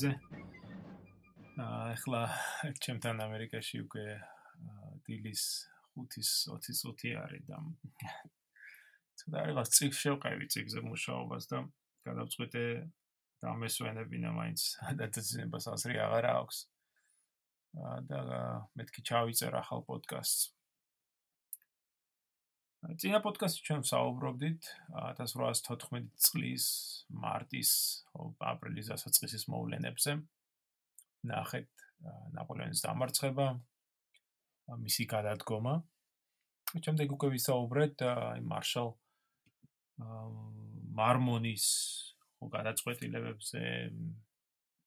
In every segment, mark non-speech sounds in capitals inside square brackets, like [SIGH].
ხარაძე. აა ახლა ჩემთან ამერიკაში უკვე დილის 5-ის 20 წუთი არის და ცოტა რაღაც წიგ შევყევი წიგზე მუშაობას და გადავწყვიტე და მესვენებინა მაინც დაწესებას ასრი აღარ აქვს. და მეთქი ჩავიწერ ახალ პოდკასტს. წინა პოდკასტში ჩვენ საუბრობდით 1814 წლის მარტის აპრილის დასაწყისის მოვლენებზე. ნახეთ ნაპოლეონის დამარცხება, მისი გადადგომა. შემდეგ უკვე ვისაუბრეთ აი მარშალ მარმონის გადაწყვეტილებებზე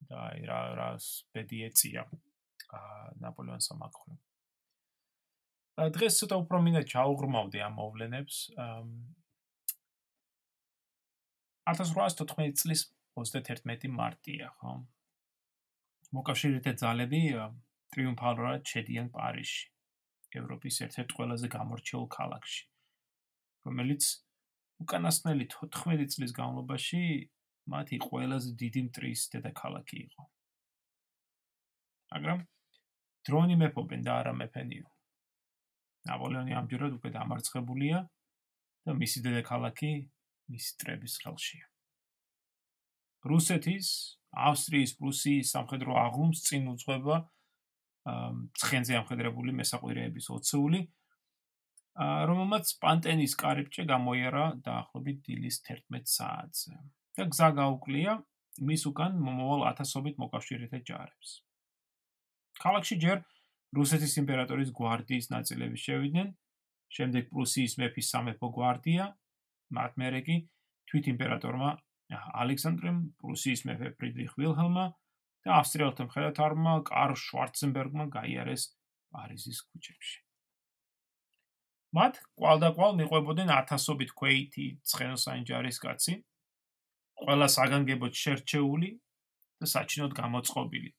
და აი რა რას ბედი ეწია ნაპოლეონის სამახრობ. დღეს ცოტა უფრო მინდა ჩაუღრმავდი ამ მოვლენებს. 1814 წლის 31 მარტია, ხო? მოკავშირეთა ძალები ტრიუმფალურად შედიან პარიზში, ევროპის ერთ-ერთ ყველაზე გამორჩეულ ქალაქში, რომელიც უკანასკნელი 14 წლის განმავლობაში მათი ყველაზე დიდი მტრის დედაქალაქი იყო. მაგრამ დრონი მეფობენ და არა მეფენიო. ნაპოლეონი ამჯერად უკვე დამარცხებულია და მისი დედაქალაქი მის ტრების ხელშია. რუსეთის, ავსტრიის, პრუსიის სამხედრო აღლუმს წინ უძღვება ცხენზე ამხედრებული მესაყვირეების ოცეული, რომელმაც პანტენის კარიბჭე გამოიერა დაახლოებით დილის 11 საათზე. და გზა გაუკლია მის უკან მომავალ ათასობით მოკავშირეთა ჯარებს. ქალაქში ჯერ რუსეთის იმპერატორის გვარდიის ნაწილები შევიდნენ, შემდეგ პრუსიის მეფის სამეფო გვარდია, მათ მერე კი თვით იმპერატორმა ალექსანდრემ პრუსიის მეფე ფრიდრიხ ვილჰელმა და ავსტრიელთა მხედართმთავარმა კარლ შვარცენბერგმა გაიარეს პარიზის ქუჩებში. მათ ყვალდაყვალ მიყვებოდნენ ათასობით ქვეითი ცხენოსანი ჯარისკაცი, ყველა საგანგებოდ შერჩეული და საჩინოდ გამოწყობილი.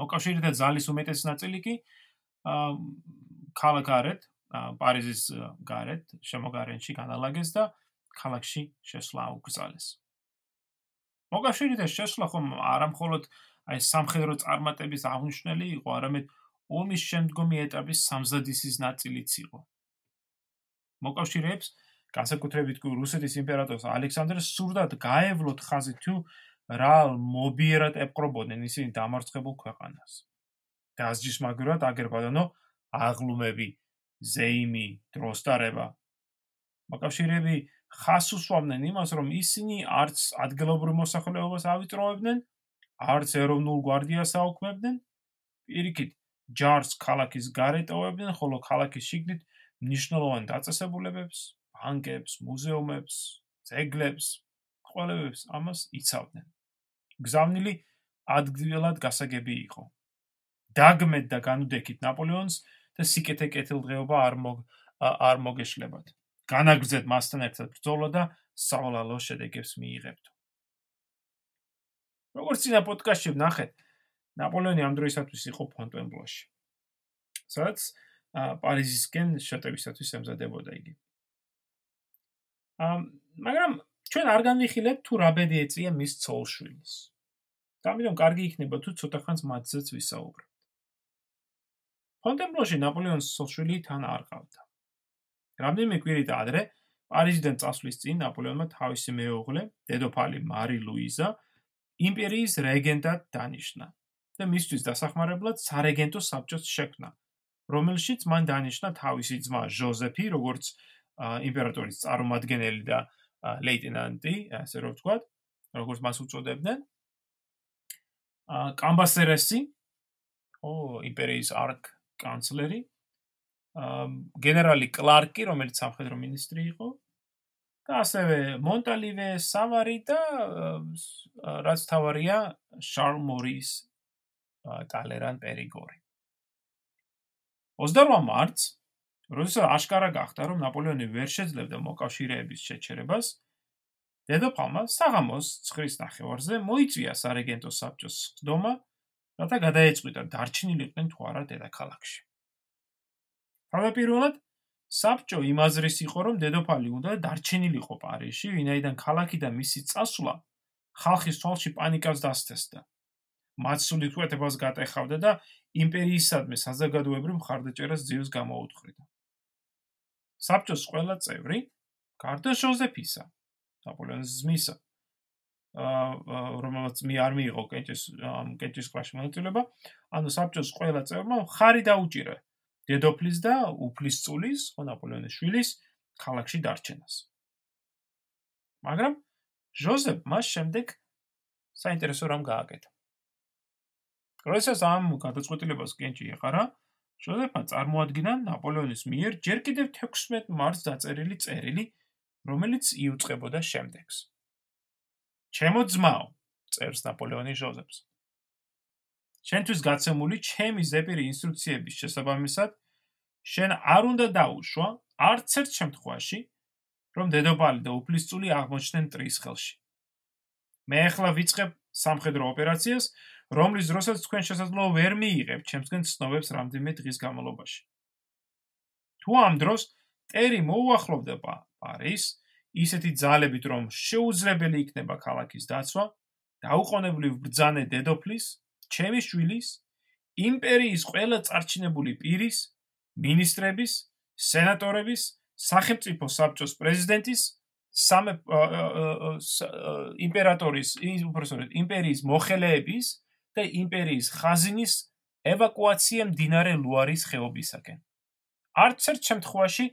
მოკავშირეთა ძალის უმეტესი ნაწილი კი აა ქალაქარეთ, პარიზის გარეთ, შემოგარენში განალაგეს და ქალაქში შესვლა უკრძალეს. მოკავშირეთა შესვლა ხომ არამხოლოდ აი სამხედრო წარმატების აღნიშნელი იყო, არამედ ომის შემდგომი ეტაპის სამზადისის ნაწილიც იყო. მოკავშირეებს განსაკუთრებით კი რუსეთის იმპერატორს ალექსანდრეს სურდათ გაევლოთ ხაზი თუ რა მობიერად ეპყრობოდნენ ისინი დამარცხებულ ქვეყანას. დასჯის მაგრად აგერბადანო აღლუმები, ზეიმი, დროსტარება. მოკავშირეები ხას უსვამდნენ იმას, რომ ისინი არც ადგილობრივ მოსახლეობას ავიწროებდნენ, არც ეროვნულ გვარდიას აუქმებდნენ. პირიქით, ჯარს ქალაქის გარეტოვებდნენ, ხოლო ქალაქის შიგნით მნიშვნელოვან დაწესებულებებს, ბანკებს, მუზეუმებს, ძეგლებს, ყოლებებს ამას იცავდნენ. გზავნილი ადგილად გასაგები იყო. დაგმეთ და განუდექით ნაპოლეონს და სიკეთე კეთილდღეობა არ მოგ არ მოგეშლებათ. განაგრძეთ მასთან ერთად ბრძოლა და სავალალო შედეგებს მიიღებთ. როგორც წინა პოდკასტში ვნახეთ, ნაპოლეონი ამ დროისათვის იყო ფონტენბლოში. სადაც პარიზისკენ შეტევისათვის ემზადებოდა იგი. ამ მაგრამ ჩვენ არ განვიხილებთ თუ რა ბედი ეწია მის ცოლშვილს. გამიტომ კარგი იქნება თუ ცოტა ხანს მათზეც ვისაუბრებთ. ფონტენბლოში ნაპოლეონის ცოლშვილი თან არ ყავდა. რამდენიმე კვირით ადრე პარიზიდან წასვლის წინ ნაპოლეონმა თავისი მეუღლე, დედოფალი მარი ლუიზა, იმპერიის რეგენტად დანიშნა და მისთვის დასახმარებლად სარეგენტო საბჭოს შექმნა, რომელშიც მან დანიშნა თავისი ძმა ჟოზეფი, როგორც იმპერატორის წარმომადგენელი და ლეიტენანტი, ასე რომ ვთქვათ, როგორც მას უწოდებდნენ. აა კამბასერესი, ო იმპერიის არქ კანცლერი, აა გენერალი კლარკი, რომელიც სამხედრო მინისტრი იყო, და ასევე მონტალივე სამარი და რაც თავარია შარლ მორის ტალერან პერიგორი. 28 მარტს როდესაც აშკარა გახდა, რომ ნაპოლეონი ვერ შეძლებდა მოკავშირეების შეჩერებას, დედოფალმა საღამოს ცხრის ნახევარზე მოიწვია სარეგენტო საბჭოს ხდომა, რათა გადაეწყვიტა დარჩენილიყვნენ თუ არა დედაქალაქში. თავდაპირველად საბჭო იმაზრის იყო, რომ დედოფალი უნდა დარჩენილიყო პარიზში, ვინაიდან ქალაქი და მისი წასვლა ხალხის თვალში პანიკას დასთესდა. მათ სულ იკვეთებას გატეხავდა და იმპერიისადმი საზოგადოებრივ მხარდაჭერას ძიებს გამოუთხრიდა. საბჭოს ყველა წევრი, გარდა ჟოზეფისა, ნაპოლეონის ძმისა, აა რომელსაც მე არ მიიღო კენჭის კენჭის კლასში მონაწილეობა, ანუ საბჭოს ყველა წევრმა ხარი დაუჭირა დედოფლის და უფლისწულის, ხო ნაპოლეონის შვილის ქალაქში დარჩენას. მაგრამ ჟოზეფ მას შემდეგ საინტერესო რამ გააკეთა. როდესაც ამ გადაწყვეტილებას კენჭი ეყარა, ჟოზეფმა წარმოადგინა ნაპოლეონის მიერ ჯერ კიდევ 16 მარტს დაწერილი წერილი, რომელიც იუწყებოდა შემდეგს. ჩემო ძმაო, წერს ნაპოლეონი ჟოზეფს. შენთვის გაცემული ჩემი ზეპირი ინსტრუქციების შესაბამისად, შენ არ უნდა დაუშვა არც ერთ შემთხვევაში, რომ დედოფალი და უფლისწული აღმოჩნდნენ ტრის ხელში. მე ახლა ვიწყებ სამხედრო ოპერაციას, რომლის დროსაც თქვენ შესაძლოა ვერ მიიღებთ ჩემსგან ცნობებს რამდენიმე დღის განმავლობაში. თუ ამ დროს ტერი მოუახლოვდება პარის, ისეთი ძალებით, რომ შეუძლებელი იქნება ქალაქის დაცვა, დაუყოვნებლივ ბრძანე დედოფლის, ჩემი შვილის, იმპერიის ყველა წარჩინებული პირის, მინისტრების, სენატორების, სახელმწიფო საბჭოს პრეზიდენტის სამე იმპერატორის, უბრალოდ იმპერიის მოხელეების და იმპერიის ხაზინის ევაკუაცია მდინარე ლუარის ხეობისაკენ. არც ერთ შემთხვევაში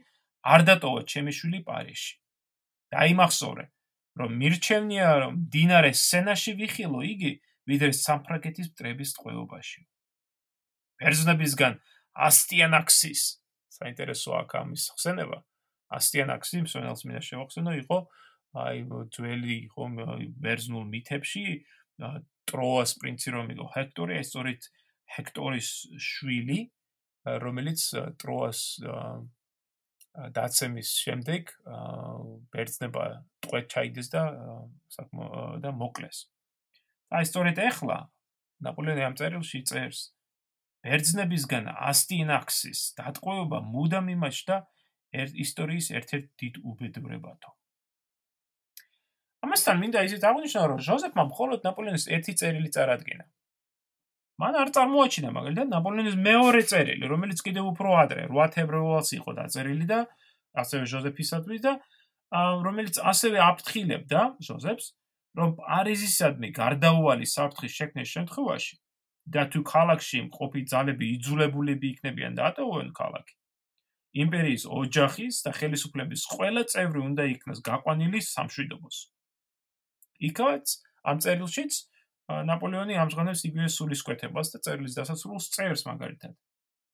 არ დატოვა ჩემი შვილი პარიზში. დაიმახსოვრე, რომ მირჩენია, რომ მდინარე სენაში ვიხილო იგი, ვიდრე სამფრაგეთის მტრების ტყვეობაში. პერსონებისგან ასტიანაქსის საინტერესო აქ ამის ხსენება. ასტიანაქსი მსვენელს მინდა შევახსენო იყო აი ძველი იყო ბერძნულ მითებში ტროას პრინცი რომ იყო ჰექტორი, ეს სწორედ ჰექტორის შვილი, რომელიც ტროას დაცემის შემდეგ ბერძნება ტყვეთ ჩაიდეს და საკმო და მოკლეს. აი სწორედ ახლა ნაპოლეონი ამ წერილში წერს ბერძნებისგან ასტინაქსის დატყვევება მუდამ იმაშდა ისტორიის ერთ-ერთ დიდ უბედურებათო. ამასთან მინდა ისიც აღნიშნო, რომ ჟოზეფმა მხოლოდ ნაპოლეონის ერთი წერილი წარადგინა. მან არ წარმოაჩინა მაგალითად ნაპოლეონის მეორე წერილი, რომელიც კიდევ უფრო ადრე, 8 თებერვალს იყო დაწერილი და ასევე ჟოზეფისადმი და რომელიც ასევე აფრთხილებდა ჟოზეფს, რომ პარიზისადმი გარდაუვალი საფრთხის შექმნის შემთხვევაში და თუ ქალაქში მყოფი ძალები იძულებულები იქნებიან დატოვონ ქალაქი, იმპერიის ოჯახის და ხელისუფლების ყველა წევრი უნდა იქნას გაყვანილი სამშვიდობოს. იქაც ამ წერილშიც ნაპოლეონი ამჟღავნებს იგივე სულისკვეთებას და წერილის დასასრულს წერს მაგალითად.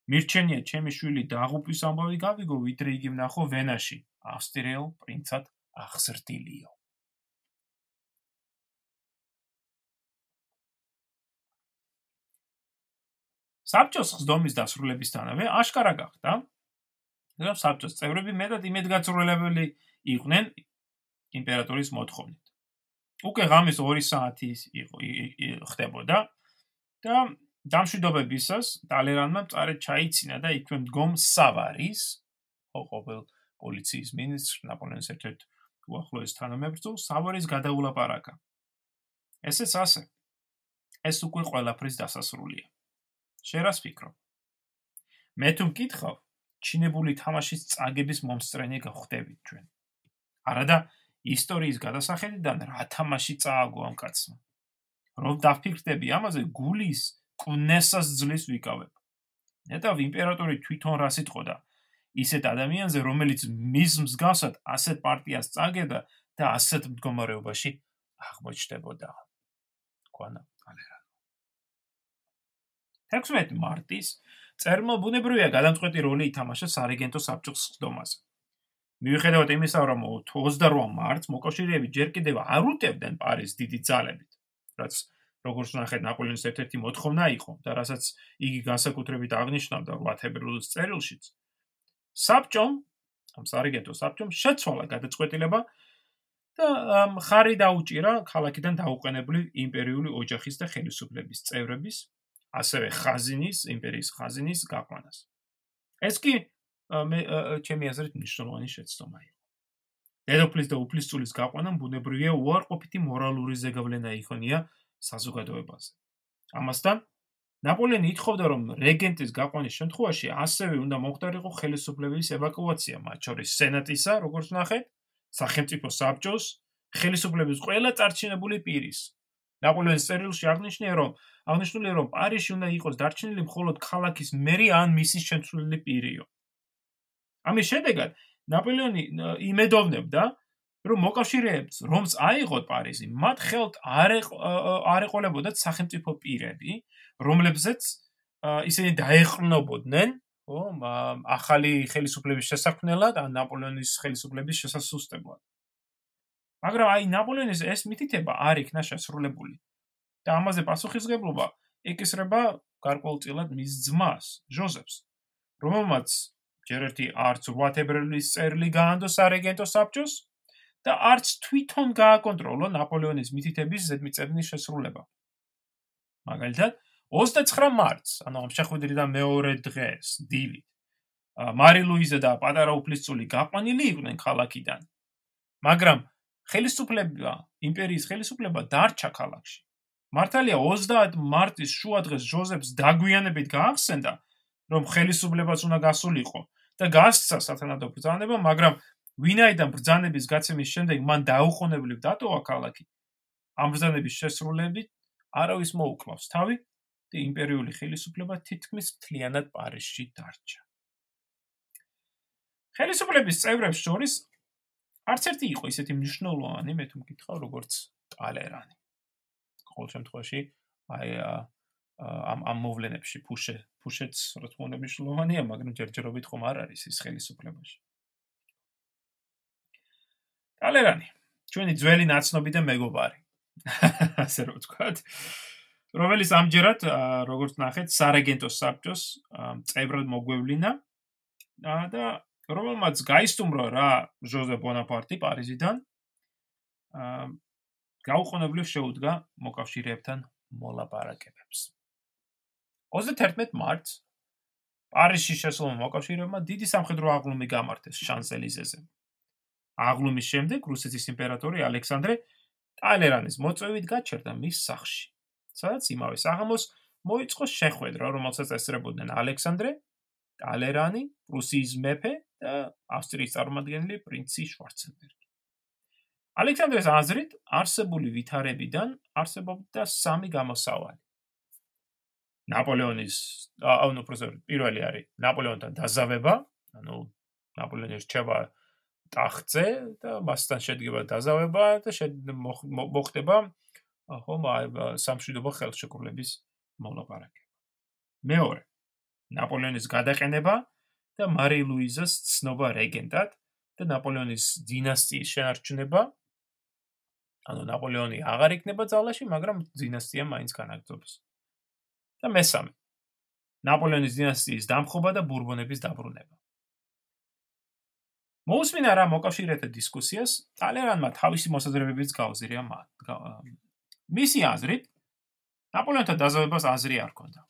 მირჩენია ჩემი შვილი დაღუპვის ამბავი გავიგო, ვიდრე იგი ვნახო ვენაში, ავსტრიელ პრინცად აღზრდილიო. საბჭოს ხდომის დასრულებისთანავე აშკარა გახდა, რომ საბჭოს წევრები მეტად იმედგაცრუებელი იყვნენ იმპერატორის მოთხოვნით. უკვე ღამის 2 საათი იყო ხდებოდა და დამშვიდობებისას ტალერანმა წარე ჩაიცინა და იქვე მდგომ სავარის ოყობელ პოლიციის მინისტრ ნაპოლეონის ერთ-ერთ უახლოეს თანამებრძოლ სავარის გადაულაპარაკა. ესეც ასე. ეს უკვე ყველაფრის დასასრულია. შერას ფიქრო. მე თუ მკითხავ, ჩინებული თამაშის წაგების მომსწრენი გახდებით ჩვენ. არადა ისტორიის გადასახედიდან რა თამაში წააგო ამ კაცმა. რომ დაფიქრდები ამაზე გულის კუნესას ძლის ვიკავებ. ნეტავ იმპერატორი თვითონ რა სიტყოდა ისეთ ადამიანზე რომელიც მის მსგავსად ასეთ პარტიას წაგებდა და ასეთ მდგომარეობაში აღმოჩნდებოდა. კვანა ალერა. 16 მარტის წერმო ბუნებრივია გადამწყვეტი როლი ითამაშა სარეგენტო საბჭოს ხდომაზე. მიუხედავად იმისა, რომ 28 მარტს მოკავშირეები ჯერ კიდევ არ უტევდნენ პარიზს დიდი ძალებით, რაც როგორც ნახეთ ნაპოლეონის ერთ-ერთი მოთხოვნა იყო და რასაც იგი განსაკუთრებით აღნიშნავდა 8 თებერვალის წერილშიც. საბჭომ, ამ სარეგენტო საბჭომ შეცვალა გადაწყვეტილება და ხარი დაუჭირა ქალაქიდან დაუყენებლი იმპერიული ოჯახის და ხელისუფლების წევრების, ასევე ხაზინის, იმპერიის ხაზინის გაყვანას. ეს კი მე ჩემი აზრით მნიშვნელოვანი შეცდომა იყო. დედოფლის და უფლისწულის გაყვანა ბუნებრივია უარყოფითი მორალური ზეგავლენა იქონია საზოგადოებაზე. ამასთან ნაპოლეონი ითხოვდა, რომ რეგენტის გაყვანის შემთხვევაში ასევე უნდა მოხდარიყო ხელისუფლების ევაკუაცია, მათ შორის სენატისა, როგორც ნახეთ, სახელმწიფო საბჭოს, ხელისუფლების ყველა წარჩინებული პირის. ნაპოლეონის წერილში აღნიშნია, რომ აღნიშნულია, რომ პარიზში უნდა იყოს დარჩენილი მხოლოდ ქალაქის მერი ან მისი შემცვლელი პირიო. ამის შედეგად ნაპოლეონი იმედოვნებდა, რომ მოკავშირეებს, რომს აიღოთ პარიზი, მათ ხელთ არ არ ეყოლებოდათ სახელმწიფო პირები, რომლებზეც ისინი დაეყრნობოდნენ, ხო, ახალი ხელისუფლების შესაქმნელად ან ნაპოლეონის ხელისუფლების შესასუსტებლად. მაგრამ აი ნაპოლეონის ეს მითითება არ იქნა შესრულებული. და ამაზე პასუხისგებლობა ეკისრება გარკვეულწილად მის ძმას, ჟოზეფს, რომელმაც ჯერ ერთი არც 8 თებერვლის წერილი გაანდო სარეგენტო საბჭოს და არც თვითონ გააკონტროლო ნაპოლეონის მითითების ზედმიწევნის შესრულება. მაგალითად, 29 მარტს, ანუ ამ შეხვედრიდან მეორე დღეს, დილით, მარი ლუიზა და პატარა უფლისწული გაყვანილი იყვნენ ქალაქიდან. მაგრამ ხელისუფლება, იმპერიის ხელისუფლება დარჩა ქალაქში. მართალია 30 მარტის შუადღეს ჟოზეფს დაგვიანებით გაახსენდა, რომ ხელისუფლებას უნდა გასულიყო და გასცა სათანადო ბრძანება, მაგრამ ვინაიდან ბრძანების გაცემის შემდეგ მან დაუყოვნებლივ დატოვა ქალაქი ამ ბრძანების შესრულებით არავის მოუკლავს თავი და იმპერიული ხელისუფლება თითქმის მთლიანად პარიზში დარჩა. ხელისუფლების წევრებს შორის არც ერთი იყო ისეთი მნიშვნელოვანი მე თუ მკითხავ როგორც ტალერანი. ყოველ შემთხვევაში აი ამ ამ მოვლენებში ფუშე ფუშეც რა თქმა უნდა მნიშვნელოვანია მაგრამ ჯერჯერობით ხომ არ არის ის ხელისუფლებაში ტალერანი ჩვენი ძველი ნაცნობი და მეგობარი. [LAUGHS] ასე რომ ვთქვათ. რომელიც ამჯერად როგორც ნახეთ სარეგენტო საბჭოს წევრად მოგვევლინა. და რომელმაც გაისტუმრო რა ჟოზე ბონაპარტი პარიზიდან გაუყოვნებლივ შეუდგა მოკავშირეებთან მოლაპარაკებებს 31 მარტს პარიზში შესულმა მოკავშირეებმა დიდი სამხედრო აღლუმი გამართეს შანსელიზეზე აღლუმის შემდეგ რუსეთის იმპერატორი ალექსანდრე ტალერანის მოწვევით გაჩერდა მის სახლში. სადაც იმავე საღამოს მოიწყო შეხვედრა, რომელსაც ესწრებოდნენ ალექსანდრე, ტალერანი, რუსიის მეფე და ავსტრიის წარმომადგენელი პრინცი შვარცენბერგი. ალექსანდრეს აზრით, არსებული ვითარებიდან არსებობდა სამი გამოსავალი. ნაპოლეონის, ანუ პროფესორ პირველი არის ნაპოლეონთან დაზავება, ანუ ნაპოლეონი რჩება ტახტზე და მასთან შედგება დაზავება და მოხდება ხომ სამშვიდობო ხელშეკრულების მოლაპარაკება. მეორე ნაპოლეონის გადაყენება და მარი ლუიზას ცნობა რეგენტად და ნაპოლეონის დინასტიის შენარჩუნება. ანუ ნაპოლეონი აღარ იქნება ძალაში, მაგრამ დინასტია მაინც განაგრძობს. და მესამე ნაპოლეონის დინასტიის დამხობა და ბურბონების დაბრუნება. მოусმინა რა მოკავშირეთა დისკუსიას, ტალერანმა თავისი მოსაზრებებიც გაუზრია მათ. მისი აზრით, ნაპოლეონთან დაზავებას აზრი არ ჰქონდა.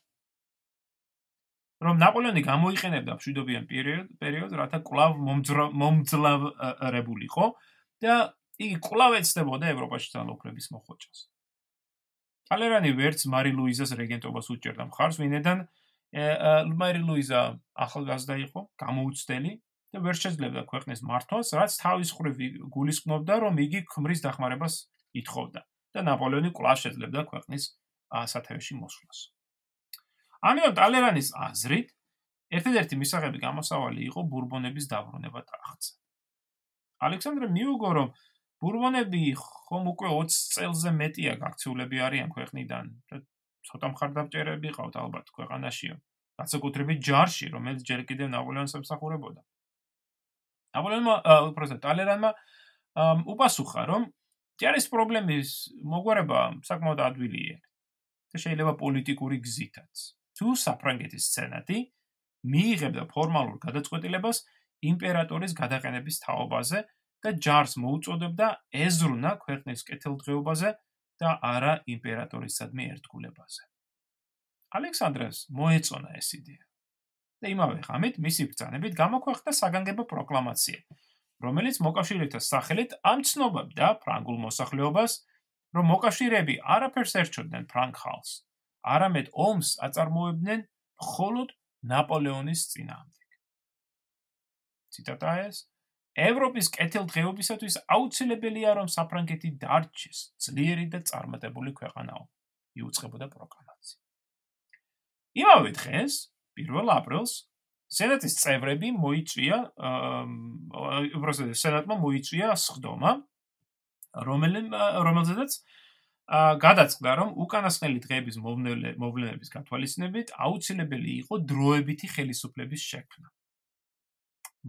რომ ნაპოლეონი გამოიყენებდა მშვიდობიან პერიოდ პერიოდს, რათა კლავ მომძლავრებულიყო და იგი კლავ ეცდებოდა ევროპაში ძალაუფლების მოხვეჭას. ტალერანი ვერც მარი ლუიზას რეგენტობას უჭერდა მხარს, ვინედან მარი ლუიზა ახალგაზრდა იყო, გამოუცდელი და ვერ შეძლებდა ქვეყნის მართვას, რაც თავის ხრივ გულისხმობდა, რომ იგი ქმრის დახმარებას ითხოვდა და ნაპოლეონი კვლავ შეძლებდა ქვეყნის სათავეში მოსვლას. ამიტომ ტალერანის აზრით, ერთადერთი მისაღები გამოსავალი იყო ბურბონების დაბრუნება ტახტზე. ალექსანდრე მიუგო, რომ ბურბონები ხომ უკვე 20 წელზე მეტია გაქცეულები არიან ქვეყნიდან და ცოტა მხარდამჭერები ყავთ ალბათ ქვეყანაშიო. განსაკუთრებით ჯარში, რომელიც ჯერ კიდევ ნაპოლეონს ემსახურებოდა. ნაპოლეონმა უბრალოდ ტალერანმა უპასუხა, რომ ჯარის პრობლემის მოგვარება საკმაოდ ადვილია და შეიძლება პოლიტიკური გზითაც. თუ საფრანგეთის სენატი მიიღებდა ფორმალურ გადაწყვეტილებას იმპერატორის გადაყენების თაობაზე და ჯარს მოუწოდებდა ეზრუნა ქვეყნის კეთილდღეობაზე და არა იმპერატორისადმი ერთგულებაზე. ალექსანდრეს მოეწონა ეს იდეა. და იმავე ღამით მისი ბრძანებით გამოქვეყნდა საგანგებო პროკლამაცია, რომელიც მოკავშირეთა სახელით ამცნობებდა ფრანგულ მოსახლეობას, რომ მოკავშირეები არაფერს ერჩოდნენ ფრანგ ხალხს, არამედ ომს აწარმოებდნენ მხოლოდ ნაპოლეონის წინააღმდეგ. ციტატა ეს ევროპის კეთილდღეობისათვის აუცილებელია რომ საფრანგეთი დარჩეს ძლიერი და წარმატებული ქვეყანაო. იუწყებოდა პროკლამაცია. იმავე დღეს, 1 აპრილს, სენატის წევრები მოიწვია, უბრალოდ სენატმა მოიწვია სხდომა, რომელზედაც გადაწყდა, რომ უკანასკნელი დღეების მოვლენების გათვალისწინებით აუცილებელი იყო დროებითი ხელისუფლების შექმნა.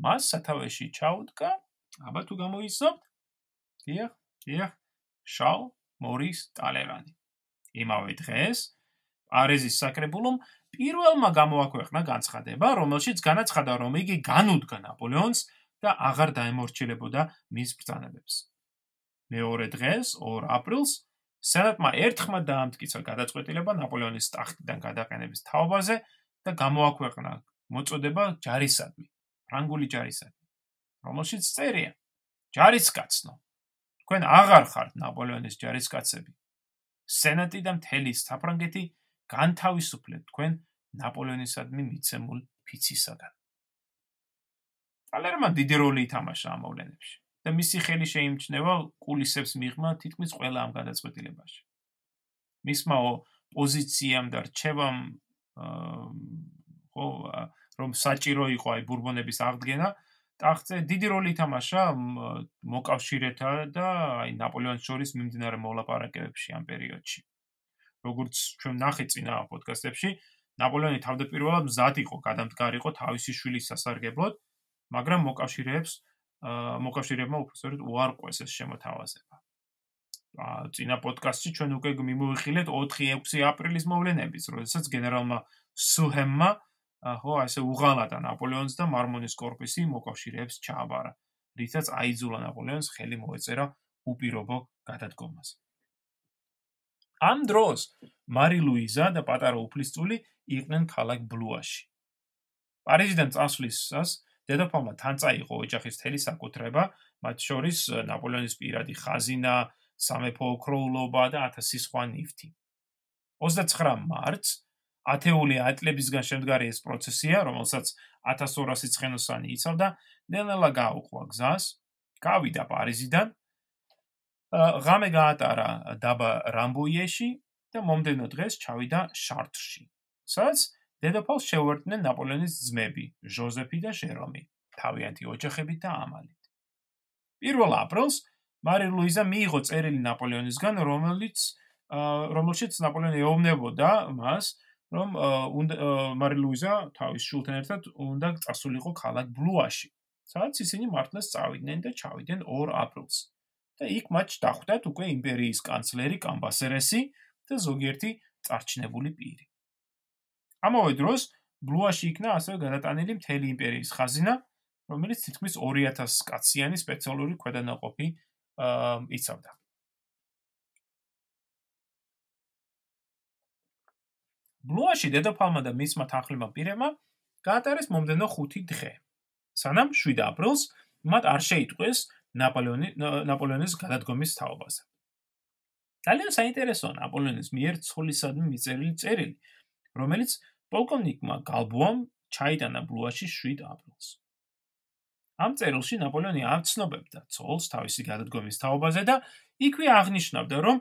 მას სათავეში ჩაუდგა, აბა თუ გამოიცნობთ, დიახ, დიახ, შალ მორის ტალერანი. იმავე დღეს პარიზის საკრებულომ პირველმა გამოაქვეყნა განცხადება, რომელშიც განაცხადა, რომ იგი განუდგა ნაპოლეონს და აღარ დაემორჩილებოდა მის ბრძანებებს. მეორე დღეს, 2 აპრილს, სენატმა ერთხმად დაამტკიცა გადაწყვეტილება ნაპოლეონის ტახტიდან გადაყენების თაობაზე და გამოაქვეყნა მოწოდება ჯარისადმი, ფრანგული ჯარისადმი, რომელშიც წერია: ჯარისკაცნო, თქვენ აღარ ხართ ნაპოლეონის ჯარისკაცები. სენატი და მთელი საფრანგეთი განთავისუფლეთ თქვენ ნაპოლეონისადმი მიცემულ ფიცისაგან. ტალერმან დიდი როლი ითამაშა ამ მოვლენებში და მისი ხელი შეიმჩნევა კულისებს მიღმა თითქმის ყველა ამ გადაწყვეტილებაში. მისმა პოზიციამ და რჩევამ ხო რომ საჭირო იყო აი ბურბონების აღდგენა ტახტზე დიდი როლი ითამაშა მოკავშირეთა და აი ნაპოლეონის შორის მიმდინარე მოლაპარაკებებში ამ პერიოდში. როგორც ჩვენ ნახე წინა პოდკასტებში, ნაპოლეონი თავდაპირველად მზად იყო გადამდგარიყო თავისი შვილის სასარგებლოდ, მაგრამ მოკავშირეებს მოკავშირეებმა უბრალოდ უარყვეს ეს შემოთავაზება. აა წინა პოდკასტში ჩვენ უკვე მიმოიხილეთ 4-6 აპრილის მოვლენების, როდესაც გენერალმა სუჰემმა ხო, ასე უღალატა ნაპოლეონს და მარმონის კორპუსი მოკავშირეებს ჩააბარა, რითაც აიძულა ნაპოლეონს ხელი მოეწერა უპირობო გადადგომას. ამ დროს მარი ლუიზა და პატარა უფლისწული იყვნენ ქალაქ ბლუაში. პარიზიდან წასვლისას დედოფალმა თან წაიღო ოჯახის თელი საკუთრება, მათ შორის ნაპოლეონის პირადი ხაზინა, სამეფო ოქროულობა და 1000 სხვა ნივთი. 29 მარტს ათეული ატლებისგან შემდგარი ეს პროცესია, რომელსაც 1200 ცხენოსანი იცავდა, ნელ-ნელა გაუყვა გზას, გავიდა პარიზიდან. ღამე გაატარა დაბა რამბოიეში და მომდენო დღეს ჩავიდა შარტრში. სადაც დედოფალს შეუერთდნენ ნაპოლეონის ძმები, ჟოზეფი და ჟერომი, თავიანთი ოჯახებით და ამალით. 1 აპრილს მარი ლუიზა მიიღო წერილი ნაპოლეონისგან, რომელიც რომელშიც ნაპოლეონი ეუბნებოდა მას, რომ მარი ლუიზა თავის შულთან ერთად უნდა წასულიყო ქალაქ ბლუაში, სადაც ისინი მართლაც წავიდნენ და ჩავიდნენ 2 აპრილს. და იქ მათ დახვდათ უკვე იმპერიის კანცლერი კამბასერესი და ზოგიერთი წარჩინებული პირი. ამავე დროს ბლუაში იქნა ასევე გადატანილი მთელი იმპერიის ხაზინა, რომელიც თითქმის 2000 კაციანი სპეციალური ქვედანაყოფი იცავდა. ბლუაში დედოფალმა და მისმა თანხმლივმა პირებმა გაატარეს მომდენო 5 დღე. სანამ 7 აპრილს მათ არ შეიტყვეს ნაპოლეონი ნაპოლეონის გადადგომის თაობაზე. ძალიან საინტერესოა ნაპოლეონის მიერ ცოლისადმი მიწერილი წერილი, რომელიც პოლკოვნიკმა გალბუამ ჩაიტანა ბლუაში 7 აპრილს. ამ წერილში ნაპოლეონი ამცნობებდა ცოლს თავისი გადადგომის თაობაზე და იქვე აღნიშნავდა, რომ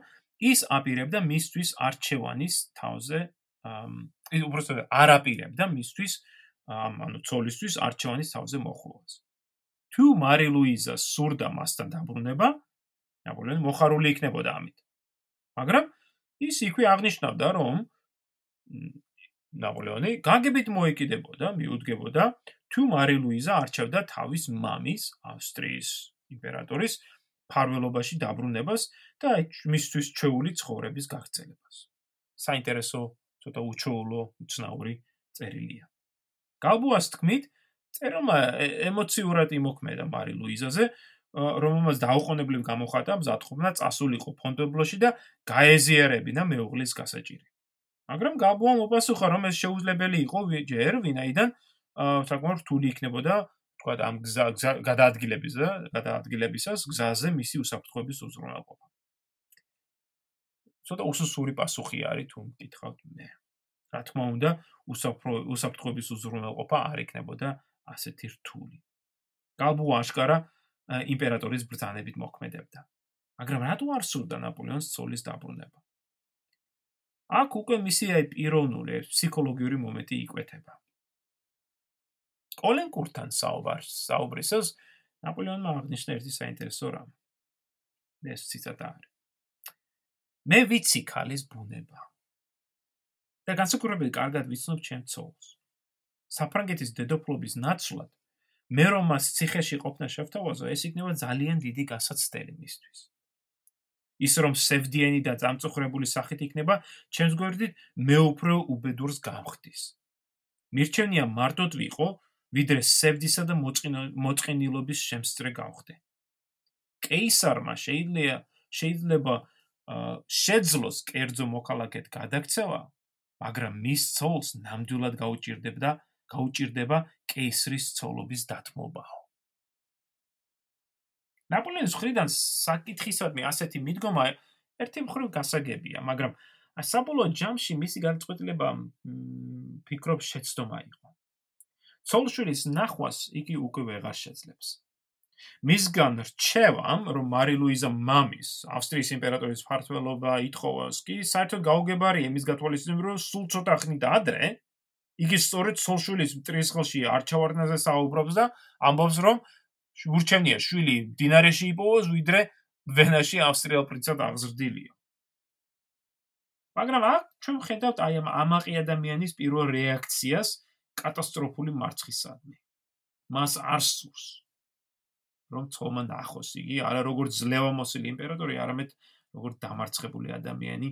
ის აპირებდა მისთვის არჩევანის თავზე ის უბრალოდ არ აპირებდა მისთვის ანუ ცოლისთვის არჩევანის თავზე მოხულას. თუ მარი ლუიზა სურდა მასთან დაბრუნება, ნაპოლეონი მოხარული იქნებოდა ამით. მაგრამ ის იქვე აღნიშნავდა, რომ ნაპოლეონი გაგებით მოეკიდებოდა, მიუდგებოდა, თუ მარი ლუიზა არჩევდა თავის მამის, ავსტრიის იმპერატორის ფარველობაში დაბრუნებას და მისთვის ჩვეული ცხოვრების გაგრძელებას. საინტერესო, ცოტა უჩვეულო, უცნაური წერილია. გალბუას თქმით, წერილმა ემოციურად იმოქმედა მარი ლუიზაზე, რომელმაც დაუყოვნებლივ გამოხატა მზადყოფნა წასულიყო ფონტებლოში და გაეზიარებინა მეუღლის გასაჭირი. მაგრამ გაბუამ უპასუხა, რომ ეს შეუძლებელი იყო ჯერ, ვინაიდან საკმაოდ რთული იქნებოდა თქვა ამ გზა გადაადგილების და გადაადგილებისას გზაზე მისი უსაფრთხოების უზრუნველყოფა. ცოტა უსუსური პასუხი არის თუ მკითხავთ მე. რა თქმა უნდა, უსაფრთხო უსაფრთხოების უზრუნველყოფა არ იქნებოდა ასეთი რთული. გალბუ აშკარა იმპერატორის ბრძანებით მოქმედებდა. მაგრამ რატო არ სურდა ნაპოლეონის ცოლის დაბრუნება? აქ უკვე მისი აი პიროვნული ფსიქოლოგიური მომენტი იკვეთება. კოლენკურთან საუბარს საუბრისას ნაპოლეონმა აღნიშნა ერთი საინტერესო რამ. ეს ციტატა არის. მე ვიცი ქალის ბუნება. და განსაკუთრებით კარგად ვიცნობ ჩემ ცოლს. საფრანგეთის დედოფლობის ნაცვლად მე რომ მას ციხეში ყოფნა შევთავაზო, ეს იქნება ძალიან დიდი გასაცდელი მისთვის. ის რომ სევდიენი და წამწუხრებული სახით იქნება, ჩემს გვერდით მე უფრო უბედურს გამხდის. მირჩენია მარტოდ ვიყო, ვიდრე სევდისა და მოწყინილობის შემსწრე გავხდე. კეისარმა შეიძლება შეიძლება შეძლოს კერძო მოქალაქედ გადაქცევა, მაგრამ მის ცოლს ნამდვილად გაუჭirdებდა გაუჭirdება კეისრის ცოლობის დათმობაო. ნაპოლეონის ხრიდან საკითხისადმი ასეთი მიდგომა ერთი მხრივ გასაგებია, მაგრამ საბოლოო ჯამში მისი განწყობილება ფიქრობ შეცდომა იყო. ცოლშვილის ნახვას იგი უკვე ვეღარ შეძლებს. მისგან რჩევამ, რომ მარი ლუიზა მამის ავსტრიის იმპერატორის ფართველობა ითხოვოს კი, საერთოდ გაუგებარია იმის გათვალისწინებით, რომ სულ ცოტა ხნით ადრე იგი სწორედ სოლშვილის მტრისხლში არჩევარდნაზე საუბრობს და ამბობს, რომ ურჩენია შვილი დინარეში იპოვოს, ვიდრე ვენაში ავსტრიელ პრინცად აღზრდილიო. მაგრამ აქ ჩვენ ხედავთ აი ამ ამაყი ადამიანის პირველ რეაქციას კატასტროფული მარცხისადმი. მას არ სურს რომ თომა ნახოს იგი არა როგორც ძლევამოსილი იმპერატორი, არამედ როგორც დამარცხებული ადამიანი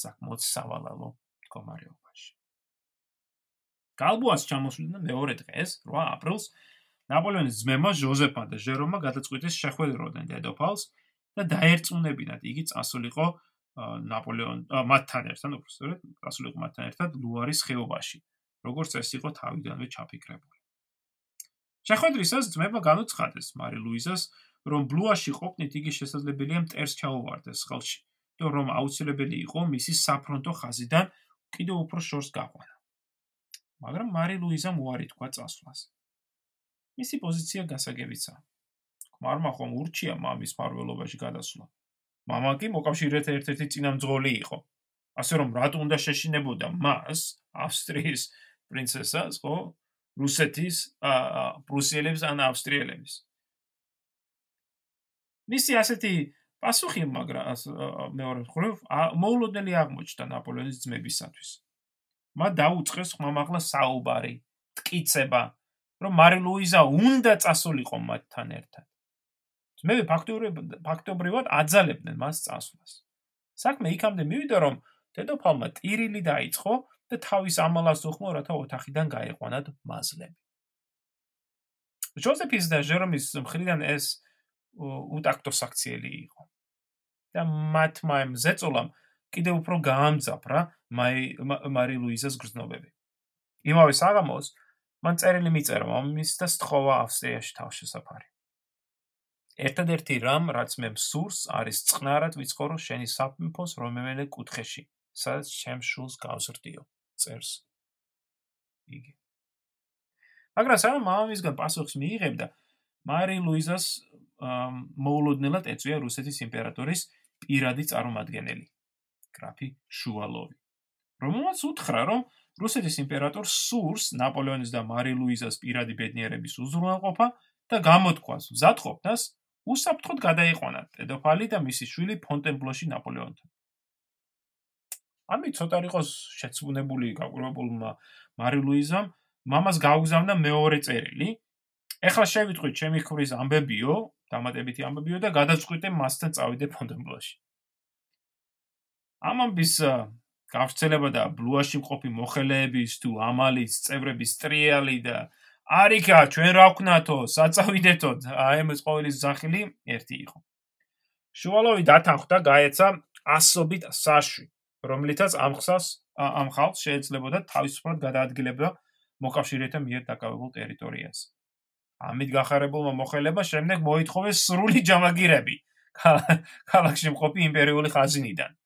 საკმაოდ სავალალო მდგომარეობაში. გალბუას ჩამოსვლიდან მეორე დღეს, 8 აპრილს, ნაპოლეონის ძმებმა ჟოზეფმა და ჟერომა გადაწყვიტეს შეხვედროდნენ დედოფალს და დაერწმუნებინათ იგი წასულიყო ნაპოლეონ მათთან ერთად, უბრალოდ წასულიყო მათთან ერთად ლუარის ხეობაში, როგორც ეს იყო თავიდანვე ჩაფიქრებული. შეხვედრისას ძმებმა განუცხადეს მარი ლუიზას, რომ ბლუაში ყოფნით იგი შესაძლებელია მტერს ჩაუვარდეს ხელში და რომ აუცილებელი იყო მისი საფრონტო ხაზიდან კიდევ უფრო შორს გაყვანა. მაგრამ მარი ლუიზამ უარი თქვა წასვლას. მისი პოზიცია გასაგებიცა. ქმარმა ხომ ურჩია მამის მრავლობაში გადასვლა. მამა კი მოკავშირეთა ერთ-ერთი წინამძღოლი იყო. ასე რომ რატო უნდა შეშინებოდა მას, ავსტრიის პრინცესას, ხო? რუსეთის პრუსიელებს ან ავსტრიელებს. მისი ასეთი პასუხი მაგრამ მეორე მხრივ მოულოდნელი აღმოჩნდა ნაპოლეონის ძმებისათვის. მათ დაუწყეს ხმამაღლა საუბარი, ტკიცება, რომ მარი ლუიზა უნდა წასულიყო მათთან ერთად. ძმები ფაქტობრივად ფაქტობრივად აძალებდნენ მას წასვლას. საქმე იქამდე მივიდა, რომ დედოფალმა ტირილი დაიწყო და თავის ამალას უხმო, რათა ოთახიდან გაეყვანათ მაზლები. ჯოზეფის და ჟერომის მხრიდან ეს უტაქტო საქციელი იყო. და მათ მაიმ ზეწოლამ კიდევ უფრო გაამძაფრა მაი მარი ლუიზას გრძნობები. იმავე საღამოს მან წერილი მიწერა მამის და სთხოვა ავსტრიაში თავშესაფარი. ერთადერთი რამ, რაც მე მსურს, არის წყნარად ვიცხოვრო შენი საფმფოს რომელიმე კუთხეში, სადაც ჩემ შულს გავზრდიო. წერს იგი. მაგრამ სანამ მამისგან პასუხს მიიღებდა, მარი ლუიზას მოულოდნელად ეწვია რუსეთის იმპერატორის პირადი წარმომადგენელი, გრაფი შუალოვი. რომელმაც უთხრა, რომ რუსეთის იმპერატორს სურს ნაპოლეონის და მარი ლუიზას პირადი ბედნიერების უზრუნველყოფა და გამოთქვას მზადყოფნას უსაფრთხოდ გადაიყვანა დედოფალი და მისი შვილი ფონტენბლოში ნაპოლეონთან. ამით ცოტა იყოს შეცვუნებული გაყურებულმა მარი ლუიზამ მამას გაუგზავნა მეორე წერილი. ეხლა შევიტყვით ჩემი ხვრის ამბებიო, დამატებითი ამბებიო და გადაწყვიტე მასთან წავიდე ფონტენბლოში. ამამბის გავრცელება და ბლუაში მყოფი მოხელეების თუ ამალის წევრების ტრიალი და არიქა ჩვენ რა ვქნათო საწავიდეთო აი ეს ყოველის ზახილი ერთი იყო შუალოვი დათანხდა გაეცა ასობით საშვი რომლითაც ამხსას ამ ხალხს შეეძლებოდა თავისუფლად გადაადგილება მოკავშირეთა მიერ დაკავებულ ტერიტორიას ამით გახარებულმა მოხელებმა შემდეგ მოითხოვეს სრული ჯამაგირები ქალაქში მყოფი იმპერიული ხაზინიდან.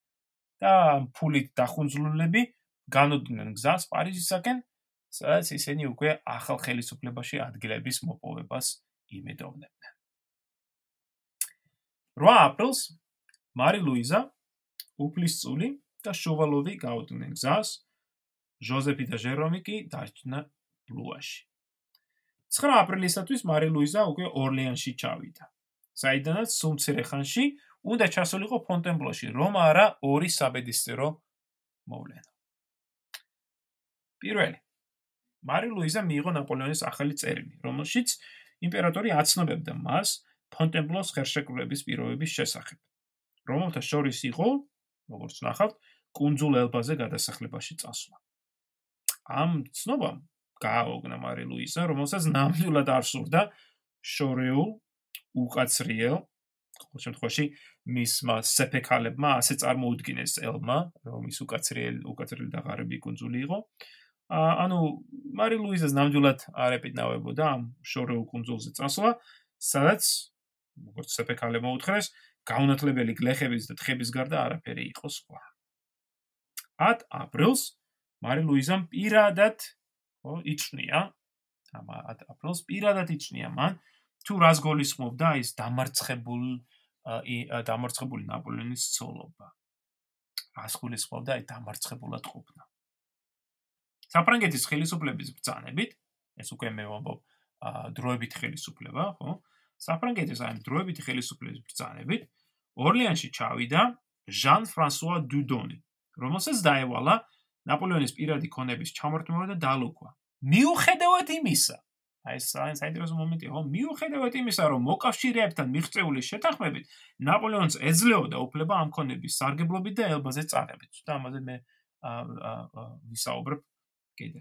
და ფულით დახუნძლულები განოდნენ გზას პარიზისაკენ, სადაც ისინი უკვე ახალ ხელისუფლებაში ადგილების მოპოვებას იმედოვნებდნენ. 8 აპრილს მარი ლუიზა უფლისწული და შოვალოვი გაუდგნენ გზას, ჟოზეფი და ჟერომი კი დარჩნენ ბლუაში. 9 აპრილისათვის მარი ლუიზა უკვე ორლეანში ჩავიდა. საიდანაც სუმცირე ხანში უნდა ჩასულიყო ფონტენბლოში, რომ არა ორი საბედისწერო მოვლენა. პირველი მარი ლუიზა მიიღო ნაპოლეონის ახალი წერილი, რომელშიც იმპერატორი აცნობებდა მას ფონტენბლოს ხერშეკრულების პირობების შესახებ. რომელთა შორის იყო, როგორც ნახავთ, კუნძულ ელბაზე გადასახლებაში წასვლა. ამ ცნობამ გააოგნა მარი ლუიზა, რომელსაც ნამდვილად არ სურდა შორეულ უკაცრიელ ყოველ შემთხვევაში მისმა სეფეკალებმა ასე წარმოუდგინეს ელმა, რომ ის უკაცრიელი უკაცრიელი დაღარები კუნძული იყო. ანუ მარი ლუიზას ნამდვილად არ ეპიდნავებოდა ამ შორეულ კუნძულზე წასვლა, სადაც როგორც სეფეკალებმა უთხრეს, გაუნათლებელი გლეხების და თხების გარდა არაფერი იყო სხვა. 10 აპრილს მარი ლუიზამ პირადად ხო იწნია ამ 10 აპრილს პირადად იწნია მან თუ რას გოლისხმობდა ის დამარცხებულ დამარცხებული ნაპოლეონის ცოლობა. რას გოლისხმობდა აი დამარცხებულად ყოფნა. საფრანგეთის ხელისუფლების ბრძანებით, ეს უკვე მე ვამბობ, დროებით ხელისუფლება, ხო? საფრანგეთის აი დროებით ხელისუფლების ბრძანებით ორლეანში ჩავიდა ჟან ფრანსუა დუდონი, რომელსაც დაევალა ნაპოლეონის პირადი ქონების ჩამორთმევა და დალუქვა. მიუხედავად იმისა, აი ეს საინტერესო მომენტია, რომ მიუხედავად იმისა, რომ მოკავშირეებთან მიღწეული შეთანხმებით, ნაპოლეონს ეძლეოდა უფლება ამ ქონების სარგებლობით და ელბაზე წარებით. და ამაზე მე აა ვისაუბრებ კიდე.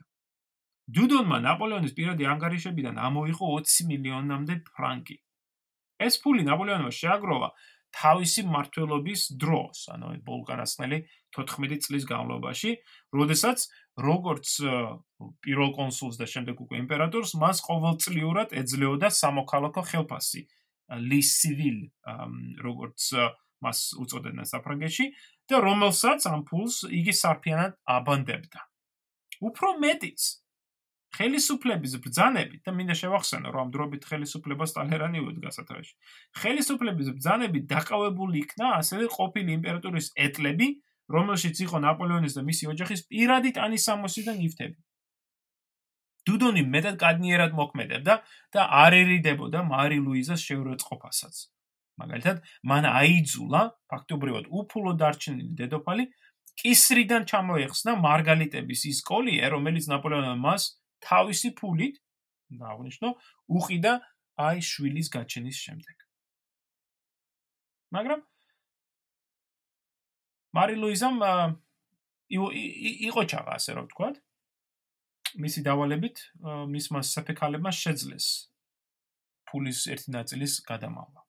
დუდონმა ნაპოლეონის პირადი ანგარიშებიდან ამოიღო 20 მილიონამდე ფრანკი. ეს ფული ნაპოლეონმა შეაგროვა თავისი მართლობის დროს, ანუ ბოლგარასნელი 14 წლის განმავლობაში, როდესაც როგორც პირველ კონსულს და შემდეგ უკვე იმპერატორს მას ყოველწლიურად ეძლეოდა სამოქალაქო ხელფასი ლის სივილ როგორც მას უწოდებდნენ საფრანგეთში და რომელსაც ამ ფულს იგი სარფიანად აბანდებდა. უფრო მეტიც ხელისუფლების ბრძანებით და მინდა შევახსენო რომ ამ დროებით ხელისუფლებას ტალერანი უდგა სათავეში. ხელისუფლების ბრძანებით დაყავებული იქნა ასევე ყოფილი იმპერატორის ეტლები, რომელშიც იყო ნაპოლეონის და მისი ოჯახის პირადი ტანის სამოსი და ნიფთები. დუდონი მეტად კადნიერად მოქმედებდა და არ ერიდებოდა მარი ლუიზას შეურაცხყოფასაც. მაგალითად, მან აიძულა ფაქტობრივად უფულო დარჩენილი დედოფალი კისრიდან ჩამოეხსნა მარგალიტების ის კოლიე, რომელიც ნაპოლეონმა მას თავისი ფულით დააღნიშნო უყიდა აი შვილის გაჩენის შემდეგ. მაგრამ მარი ლუიზამ იყო ჩაღა ასე რომ ვთქვა. მისი დავალებით მისმა საფეკალებმა შეძლეს ფულის ერთი ნაწილის გადამალვა.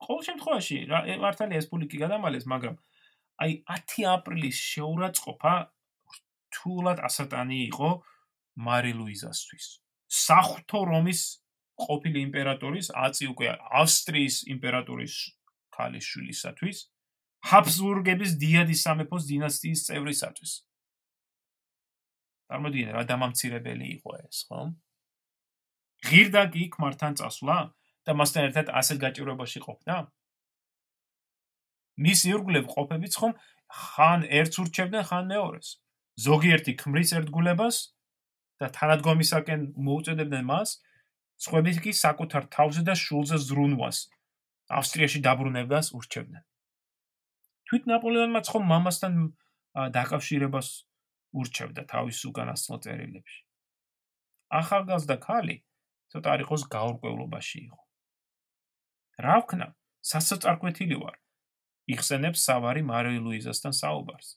ყოველ შემთხვევაში მართალია ეს ფული კი გადამალეს, მაგრამ აი 10 აპრილის შეურაცხყოფა რთულად ასატანი იყო მარი ლუიზასთვის. სახთო რომის ყოფილი იმპერატორის, აწი უკვე ავსტრიის იმპერატორის ქალიშვილისათვის, ჰაბსბურგების დიადის სამეფოს დინასტიის წევრისათვის. წარმოგიდგენთ რა დამამცირებელი იყო ეს, ხო? ღირდა კი ქმართან წასვლა და მასთან ერთად ასეთ გაჭირვებაში ყოფნა? მის ირგვლივ ყოფებიც ხომ ხან ერთს ურჩევდნენ, ხან მეორეს. ზოგიერთი ქმრის ერთგულებას და თანადგომისაკენ მოუწოდებდნენ მას, სხვები კი საკუთარ თავზე და შულზე ზრუნვას ავსტრიაში დაბრუნებას ურჩევდნენ. თვით ნაპოლეონმა ცხო მამასთან დაკავშირებას ურჩევდა თავის უკანასკნელ წერილებში. ახალგაზრდა ქალი ცოტა არ იყოს გაურკვევლობაში იყო. რა ვქნა, სასოწარკვეთილი ვარ. იხსენებს სავარი მარი ლუიზასთან საუბარს.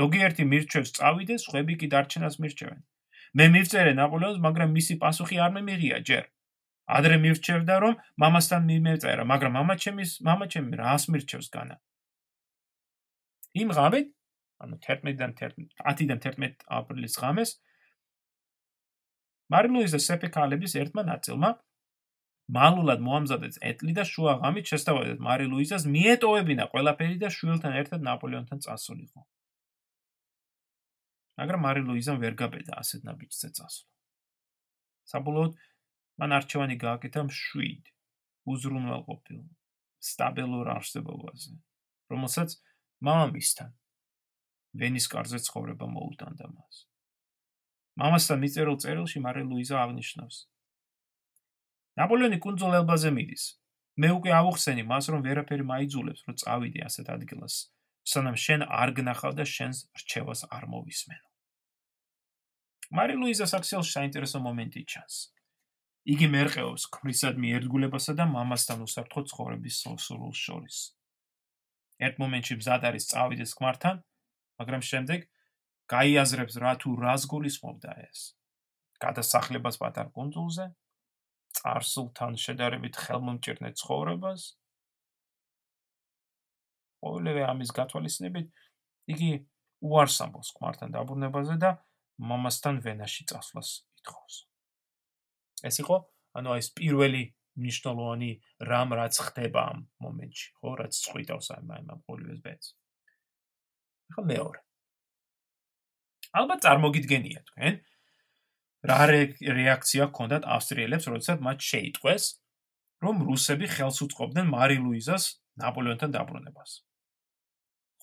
ზოგიერთი მირჩევს წავიდეს, ხვები კი დარჩენას მირჩევენ. მე მივწერე ნაპოლეონს, მაგრამ მისი პასუხი არ მემიღია ჯერ. ადრე მირჩევდა, რომ მამასთან მიმეწერა, მაგრამ მამაჩემის მამაჩემი რას მირჩევს განა? იმ ღამით, ანუ 11-დან 10-დან 11 აპრილის ღამეს მარი ლუიზა სეფეკალების ერთმა ნაწილმა მალულად მოამზადეს ეტლი და შუა ღამით შესთავაზეს მარი ლუიზას მიეტოვებინა ყველაფერი და შვილთან ერთად ნაპოლეონთან წასულიყო. მაგრამ მარი ლუიზამ ვერ გაბედა ასეთ ნაბიჯზე წასვლა. საბოლოოდ მან არჩევანი გააკეთა მშვიდ უზრუნველყოფილ სტაბილურ არსებობაზე, რომელსაც მამამისთან ვენის კარზე ცხოვრება მოუტანდა მას. მამასთან მიწერილ წერილში მარი ლუიზა აღნიშნავს: ნაპოლეონი კუნძულ ელბაზე მიდის. მე უკვე ავუხსენი მას, რომ ვერაფერი მაიძულებს, რომ წავიდე ასეთ ადგილას, სანამ შენ არ გნახავ და შენს რჩევას არ მოვისმენო. მარი ლუიზას აქცელში საინტერესო მომენტი ჩანს. იგი მერყეობს ქმრისადმი ერთგულებასა და მამასთან უსაფრთხო ცხოვრების სულს შორის. ერთ მომენტში მზად არის წავიდეს ქმართან, მაგრამ შემდეგ გაიაზრებს რა თუ რას გულისხმობდა ეს. გადასახლებას პატარ კონძულზე, წარსულთან შედარებით ხელმომჭირნე ცხოვრებას. ყოველივე ამის გათვალისწინებით იგი უარს ამბობს ქმართან დაბრუნებაზე და მამასთან ვენაში წასვლას ითხოვს. ეს იყო ანუ ეს პირველი ნიშნულოვანი რამ რაც ხდება ამ მომენტში, ხო, რაც წვითავს ამ ამ ყოველივეს ბედს. ახლა მეორე. ალბათ წარმოგიდგენია თქვენ რა რეაქცია ჰქონდათ ავსტრიელებს, როდესაც მათ შეიტყვეს, რომ რუსები ხელს უწყობდნენ მარი ლუიზას ნაპოლეონთან დაბრუნებას.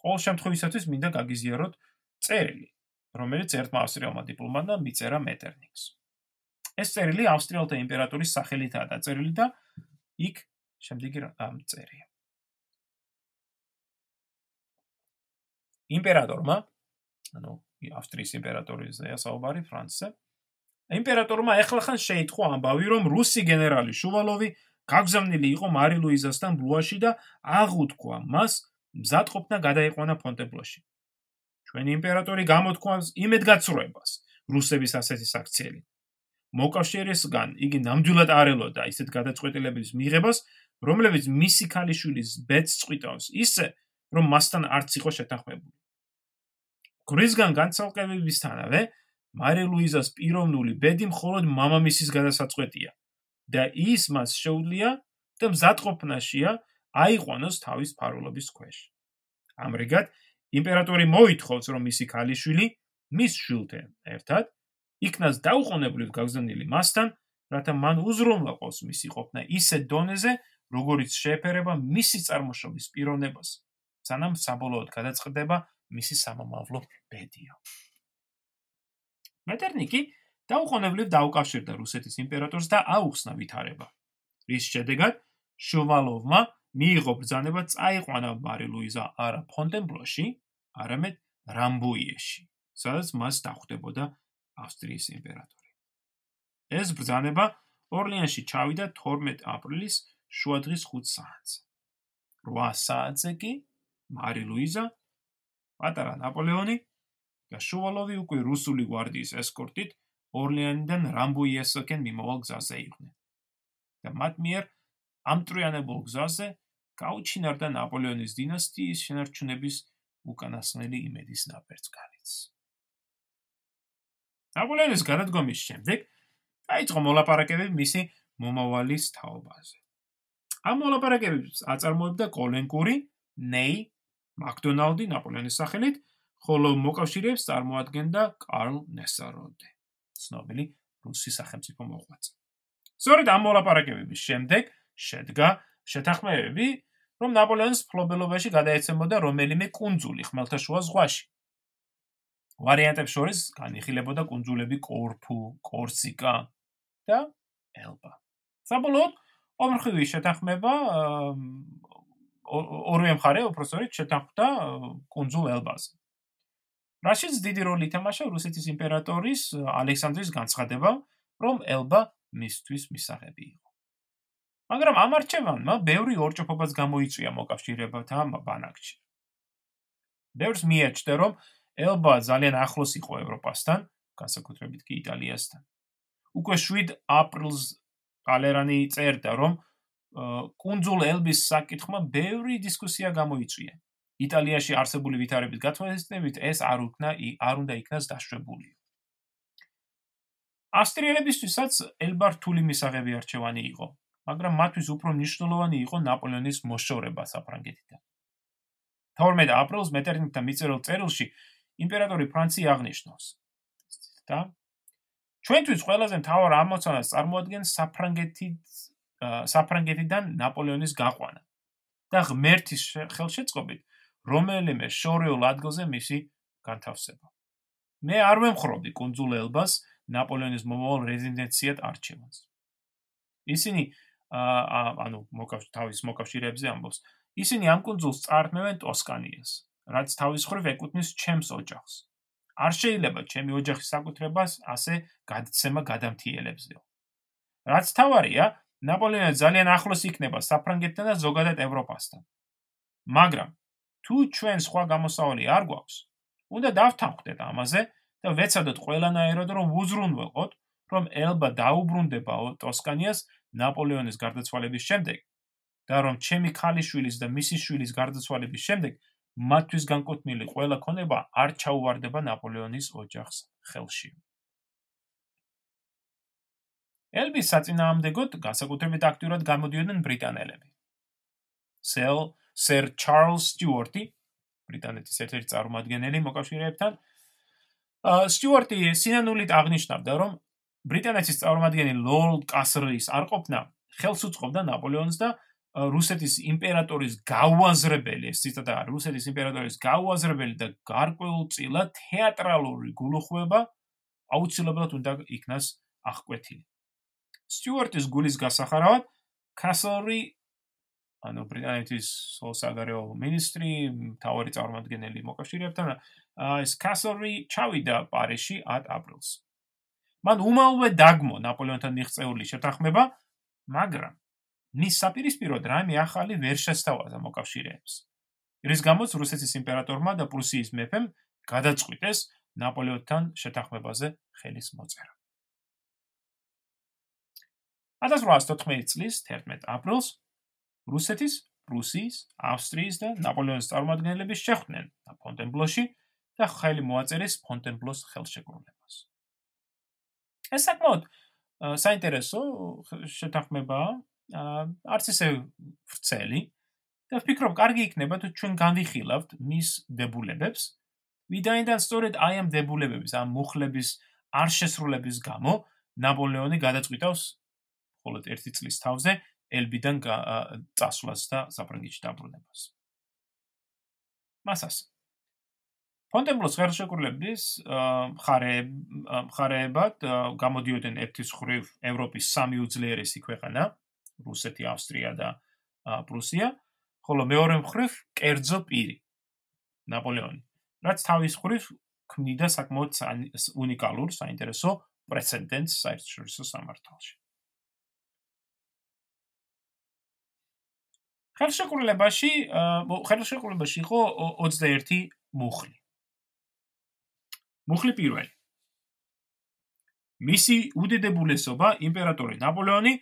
ყოველ შემთხვევაში მინდა გაგიზიაროთ წერილი, რომელიც ერთმა ავსტრიელმა დიპლომატმა მიწერა მეტერნიქს. ეს წერილი ავსტრიელთა იმპერატორის სახელითაა დაწერილი და იქ შემდეგი ამ წერია. იმპერატორმა, ანუ ავსტრიის იმპერატორიზეა საუბარი ფრანცზე. იმპერატორმა ეხლახან შეიტყო ამბავი, რომ რუსი გენერალი შუვალოვი გაგზავნილი იყო მარი ლუიზასთან ბლუაში და აღუთქვა მას მზადყოფნა გადაიყვანა ფონტებლოში. ჩვენი იმპერატორი გამოთქვამს იმედგაცრუებას რუსების ასეთი საქციელი. მოკავშირესგან იგი ნამდვილად არ ელოდა ისეთ გადაწყვეტილების მიღებას, რომლებიც მისი ქალიშვილის ბედს წვითავს, ისე რომ მასთან არც იყო შეთანხმებული. გრიზგან განცალკევებისთანავე მარი ლუიზას პიროვნული ბედი მხოლოდ მამამისის გადასაწყვეტია და ის მას შეუძლია და მზადყოფნაშია აიყვანოს თავის ფარულობის ქვეშ. ამრიგად, იმპერატორი მოითხოვს, რომ მისი ქალიშვილი მის შვილთან ერთად იქნას დაუყოვნებლივ გაგზავნილი მასთან, რათა მან უზრუნველყოს მისი ყოფნა ისე დონეზე, როგორიც შეეფერება მისი წარმოშობის პიროვნებას, სანამ საბოლოოდ გადაწყდება მისი სამომავლო ბედია. მეტერნიკი დაუყოვნებლივ დაუკავშირდა რუსეთის იმპერატორს და აუხსნა ვითარება, რის შედეგად შუვალოვმა მიიღო ბრძანება წაიყვანა მარი ლუიზა არა ფონტენბლოში, არამედ რამბუიეში, სადაც მას დახვდებოდა ავსტრიის იმპერატორი. ეს ბრძანება ორლიანში ჩავიდა 12 აპრილის შუადღის 5 საათზე. 8 საათზე კი მარი ლუიზა, პატარა ნაპოლეონი და შუვალოვი უკვე რუსული გვარდიის ესკორტით ორლიანიდან რამბუიესკენ მიმოვალ გზაზე იყვნენ. და მათ მიერ ამტრიანებულ გზაზე გაუჩინარდა ნაპოლეონის დინასტიის შენარჩუნების უკანასკნელი იმედის ნაპერწკალიც. ნაპოლეონის გადადგომის შემდეგ დაიწყო მოლაპარაკებები მისი მომავალის თაობაზე. ამ მოლაპარაკებებს აწარმოებდა კოლენკური, ნეი, მაკდონალდი ნაპოლეონის სახელით, ხოლო მოკავშირეებს წარმოადგენდა კარლ ნესაროდე, ცნობილი რუსი სახელმწიფო მოღვაწე. სწორედ ამ მოლაპარაკებების შემდეგ შედგა შეთანხმებები, რომ ნაპოლეონის ფლობელობაში გადაეცემოდა რომელიმე კუნძული ხმელთაშუა ზღვაში. ვარიანტებს შორის განიხილებოდა კუნძულები კორფუ, კორსიკა და ელბა. საბოლოოდ ომრხივი შეთანხმება ორივე მხარე უბრალოდ შეთანხმდა კუნძულ ელბაზე. რაშიც დიდი როლი ითამაშა რუსეთის იმპერატორის ალექსანდრის განცხადება, რომ ელბა მისთვის მისაღები იყო. მაგრამ ამ არჩევანმა ბევრი ორჭოფობაც გამოიწვია მოკავშირეებთან ბანაკში. ბევრს მიაჩნდა, რომ ელბა ძალიან ახლოს იყო ევროპასთან, განსაკუთრებით კი იტალიასთან. უკვე 7 აპრილს კალერანი წერდა, რომ კუნძულ ელბის საკითხმა ბევრი დისკუსია გამოიწვია. იტალიაში არსებული ვითარების გათვალისწინებით ეს არ უკნა არ უნდა იქნას დაშვებული. ავსტრიელებისთვისაც ელბა რთული მისაღები არჩევანი იყო, მაგრამ მათთვის უფრო მნიშვნელოვანი იყო ნაპოლეონის მოშორება საფრანგეთიდან. 12 აპრილს მეტერნიხთან მიწერილ წერილში იმპერატორი ფრანცი აღნიშნავს: და ჩვენთვის ყველაზე მთავარ ამოცანას წარმოადგენს საფრანგეთის საფრანგეთიდან ნაპოლეონის გაყვანა და ღმერთის ხელშეწყობით რომელიმე შორეულ ადგილზე მისი განთავსება. მე არ ვემხრობდი კონძულ ელბას ნაპოლეონის მომავალ რეზიდენციად არჩევანს. ისინი ანუ თავის მოკავშირეებზე ამბობს. ისინი ამ კონძულს წარქმევენ ტოსკანიას, რაც თავის ხრივ ეკუთვნის ჩემს ოჯახს. არ შეიძლება ჩემი ოჯახის საკუთრებას ასე გადაცემა გადამთიელებზეო. რაც თავარია, ნაპოლეონი ძალიან ახლოს იქნება საფრანგეთთან და ზოგადად ევროპასთან. მაგრამ თუ ჩვენ სხვა გამოსავალი არ გვაქვს, უნდა დავთანხმდეთ ამაზე და ვეცადოთ ყველანაირად რომ უზრუნველყოთ, რომ ელბა დაუბრუნდება ტოსკანიას ნაპოლეონის გარდაცვალების შემდეგ და რომ ჩემი ქალიშვილის და მისი შვილის გარდაცვალების შემდეგ მათთვის განკუთვნილი ყველა ქონება არ ჩაუვარდება ნაპოლეონის ოჯახს ხელში. ელბის საწინააღმდეგოდ განსაკუთრებით აქტიურად გამოდიოდნენ ბრიტანელები. სელ სერ ჩარლს სტიუარტი, ბრიტანეთის ერთ-ერთი წარმომადგენელი მოკავშირეებთან, სტიუარტი სინანულით აღნიშნავდა, რომ ბრიტანეთის წარმომადგენელი ლორდ კასრლის არყოფნა ხელს უწყობდა ნაპოლეონს და რუსეთის იმპერატორის გაუაზრებელი, ეს ციტატა არის, რუსეთის იმპერატორის გაუაზრებელი და გარკვეულწილად თეატრალური გულუხვება აუცილებლად უნდა იქნას აღკვეთილი. სტიუარტის გულის გასახარავად კასლრი ანუ ბრიტანეთის საგარეო მინისტრი, თავარი წარმომადგენელი მოკავშირეებთან, ეს კასლრი ჩავიდა პარიზში 10 აპრილს. მან უმალვე დაგმო ნაპოლეონთან მიღწეული შეთანხმება, მაგრამ მის საპირისპიროდ რაიმე ახალი ვერ შესთავაზა მოკავშირეებს. რის გამოც რუსეთის იმპერატორმა და პრუსიის მეფემ გადაწყვიტეს ნაპოლეონთან შეთანხმებაზე ხელის მოწერა. 1814 წლის 11 აპრილს რუსეთის, პრუსიის, ავსტრიის და ნაპოლეონის წარმომადგენლები შეხვდნენ ფონტენბლოში და ხელი მოაწერეს ფონტენბლოს ხელშეკრულებას. ეს საკმაოდ საინტერესო შეთანხმებაა, არც ისე ვრცელი. და ვფიქრობ, კარგი იქნება თუ ჩვენ განვიხილავთ მის დებულებებს, ვიდაინდან სწორედ აი ამ დებულებების, ამ მუხლების არ შესრულების გამო ნაპოლეონი გადაწყვიტავს მხოლოდ ერთი წლის თავზე ელბიდან წასვლას და საფრანგეთში დაბრუნებას. მასას. ფონტენბლოს ხელშეკრულების მხარე მხარეებად გამოდიოდნენ ერთის ხრივ ევროპის სამი უძლიერესი ქვეყანა, რუსეთი, ავსტრია და პრუსია, ხოლო მეორე მხრივ კერძო პირი, ნაპოლეონი, რაც თავის ხრივ ქმნიდა საკმაოდ უნიკალურ, საინტერესო პრეცედენტს საერთაშორისო სამართალში. ხელშეკრულებაში ხელშეკრულებაში იყო 21 მუხლი. მუხლი პირველი. მისი უდიდებულესობა იმპერატორი ნაპოლეონი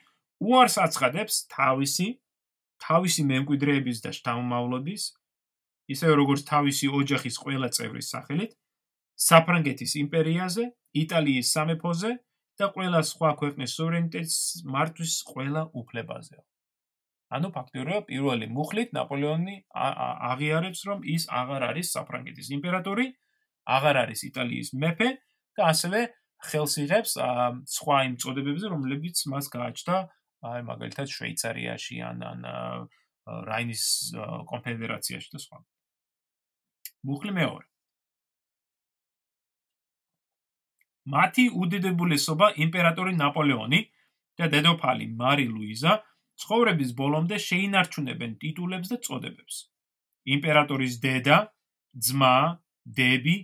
უარს აცხადებს თავისი თავისი მემკვიდრეების და შთამომავლობის ისე როგორც თავისი ოჯახის ყველა წევრის სახელით საფრანგეთის იმპერიაზე, იტალიის სამეფოზე და ყველა სხვა ქვეყნის სუვერენიტეტს მართვის ყველა უფლებაზე. ანუ ფაქტობრივად პირველი მუხლით ნაპოლეონი აღიარებს რომ ის აღარ არის საფრანგეთის იმპერატორი, აღარ არის იტალიის მეფე და ასევე ხელს იღებს სხვა იმ წოდებებზე, რომლებიც მას გააჩნდა აი მაგალითად შვეიცარიაში ან ან რაინის კონფედერაციაში და სხვა. მუხლი მეორე. მათი უდიდებულესობა იმპერატორი ნაპოლეონი და დედოფალი მარი ლუიზა ცხოვრების ბოლომდე შეინარჩუნებენ ტიტულებს და წოდებებს. იმპერატორის დედა, ძმა, დები,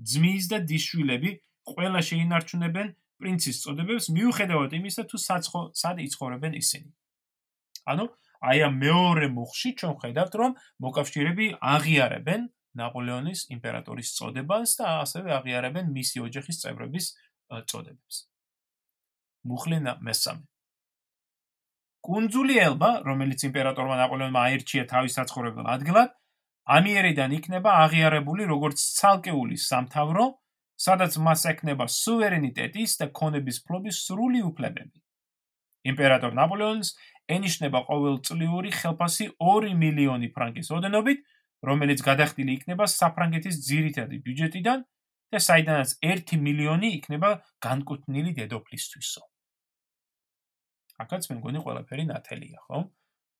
ძმის და დისშვილები ყველა შეინარჩუნებენ პრინცის წოდებებს მიუხედავად იმისა თუ სად იცხოვრებენ ისინი. ანუ აი ამ მეორე მუხში ჩვენ ხედავთ რომ მოკავშირეები აღიარებენ ნაპოლეონის იმპერატორის წოდებას და ასევე აღიარებენ მისი ოჯახის წევრების წოდებებს. მუხლინა მესამე კუნძული ელბა, რომელიც იმპერატორმა ნაპოლეონმა აირჩია თავის საცხოვრებელ ადგილად, ამიერიდან იქნება აღიარებული როგორც ცალკეული სამთავრო სადაც მას ეკნება სუვერენიტეტის და ქონების ფლობის სრული უფლებები. იმპერატორ ნაპოლეონს ენიშნება ყოველწლიური ხელფასი 2 მილიონი ფრანკის ოდენობით, რომელიც გადახდილი იქნება საფრანგეთის ძირითადი ბიუჯეტიდან და საიდანაც 1 მილიონი იქნება განკუთვნილი დედოფლისთვისო. აქაც მე მგონი ყველაფერი ნათელია, ხო?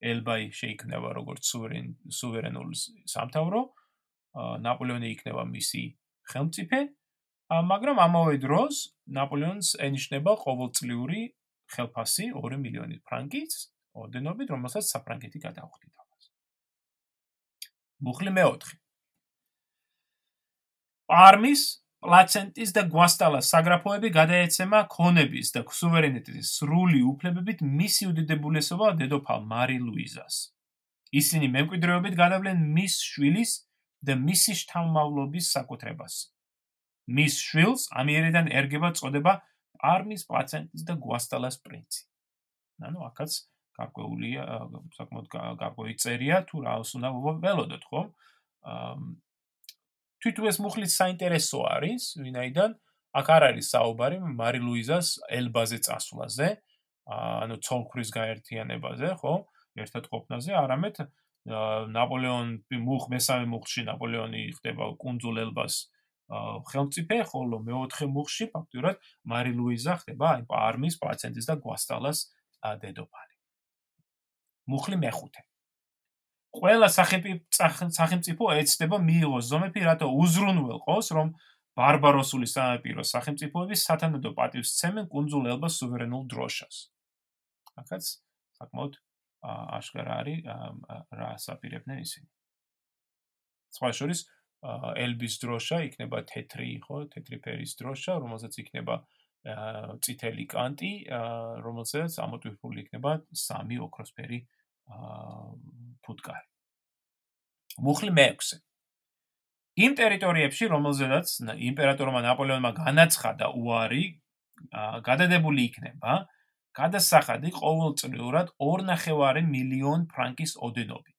ელბაი შეიქმნება როგორც სუვერენ სუვერენული სამთავრო, ნაპოლეონი იქნება მისი ხელმწიფე, მაგრამ ამავე დროს ნაპოლეონს ენიშნება ყოველწლიური ხელფასი 2 მილიონი ფრანკის ოდენობით, რომელსაც საფრანგეთი გადაუხდიდა. მუხლი მეოთხე. პარმის პლაცენტის და გვასტალას საგრაფოები გადაეცემა ქონების და სუვერენიტეტის სრული უფლებებით მისი უდიდებულესობა დედოფალ მარი ლუიზას. ისინი მემკვიდრეობით გადავლენ მის შვილის და მისი შთამომავლობის საკუთრებას. მის შვილს ამიერიდან ერგება წოდება პარმის პლაცენტის და გვასტალას პრინცი. ანუ აქაც გარკვეულია საკმაოდ გარკვეული წერია თუ რა უნდა ველოდოთ ხო? აა თვითონ ეს მუხლის საინტერესო არის, ვინაიდან აქ არ არის საუბარი მარი ლუიზას ელბაზე წასვლაზე, ანუ ცოლქრის გაერთიანებაზე, ხო? ერთად ყოფნაზე, არამედ ნაპოლეონ მუხ მესამე მუხში ნაპოლეონი ხდება კუნძულ ელბას ხელმწიფე, ხოლო მეოთხე მუხში ფაქტურად მარი ლუიზა ხდება აი პარმის პაცენტის და გვასტალას დედოფალი. მუხლი მეხუთე. ყველა სახელმწიფო ეცდება მიიღოს ზომები, რატო უზრუნველყოს, რომ ბარბაროსული სამეფო სახელმწიფოები სათანადო პატივს ცემენ კუნძულ ელბას სუვერენულ დროშას. ახაც საკმაოდ აშკარა არის რა საპირებდნენ ისინი. სხვა შორის ელბის დროშა იქნება თეთრი, ხო, თეთრი ფერის დროშა, რომელსაც იქნება წითელი კანტი, რომელსაც ამოტვიფრული იქნება სამი ოქროსფერი ფუტკარი. მუხლი მეექვსე. იმ ტერიტორიებში, რომელზედაც იმპერატორმა ნაპოლეონმა განაცხადა უარი, გადადებული იქნება გადასახადი ყოველწლიურად 2.5 მილიონ ფრანკის ოდენობით,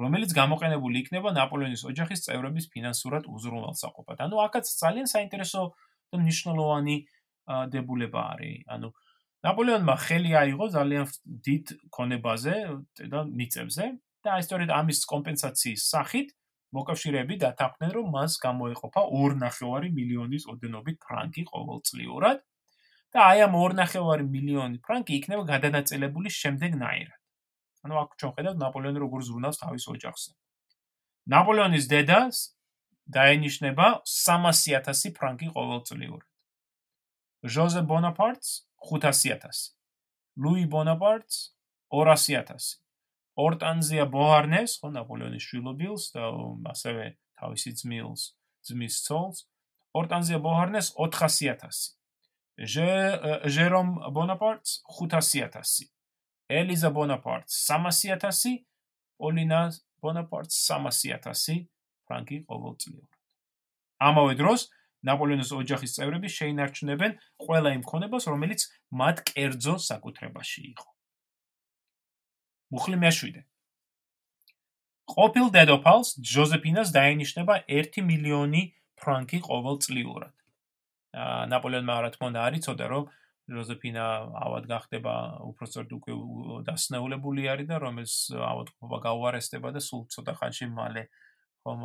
რომელიც გამოყენებული იქნება ნაპოლეონის ოჯახის წევრების ფინანსურად უზრუნველსაყოფად. ანუ აქაც ძალიან საინტერესო და მნიშვნელოვანი დებულება არის. ანუ ნაპოლეონმა ხელი აიღო ძალიან დიდ ქონებაზე და მიწებზე და აი სწორედ ამის კომპენსაციის სახით მოკავშირეები დათანხმდნენ რომ მას გამოეყოფა 2.5 მილიონის ოდენობით ფრანკი ყოველწლიურად და აი ამ 2.5 მილიონი ფრანკი იქნება გადანაწილებული შემდეგნაირად. ანუ აქ ჩვენ ხედავთ ნაპოლეონი როგორ ზრუნავს თავის ოჯახზე. ნაპოლეონის დედას დაენიშნება 300.000 ფრანკი ყოველწლიურად. ჟოზე ბონაპარტს 500000. ლუი ბონაპარტს 200000. ორტანზია ბოარნეს, ხო, ნაპოლეონის შვილობილს და ასევე თავისი ძმილს, ძმის ცოლს, ორტანზია ბოარნეს 400000. ჟე ჟერომ ბონაპარტს 500000. ელიზა ბონაპარტს 300000. პოლინა ბონაპარტს 300000 ფრანკი ყოველწლიურად. ამავე დროს ნაპოლეონის ოჯახის წევრები შეინარჩუნებენ ყველა იმ ქონებას, რომელიც მათ კერძო საკუთრებაში იყო. მუხლი მეშვიდე. ყოფილ დედოფალს ჯოზეფინას დაენიშნება 1 მილიონი ფრანკი ყოველწლიურად. ნაპოლეონმა რა თქმა უნდა არიწოდა, რომ როზეფინა ავად გახდება უფრო სწორედ უკვე დასნეულებული არის და რომელს ავადმყოფობა გაუარესდება და სულ ცოტა ხანში მალე ხომ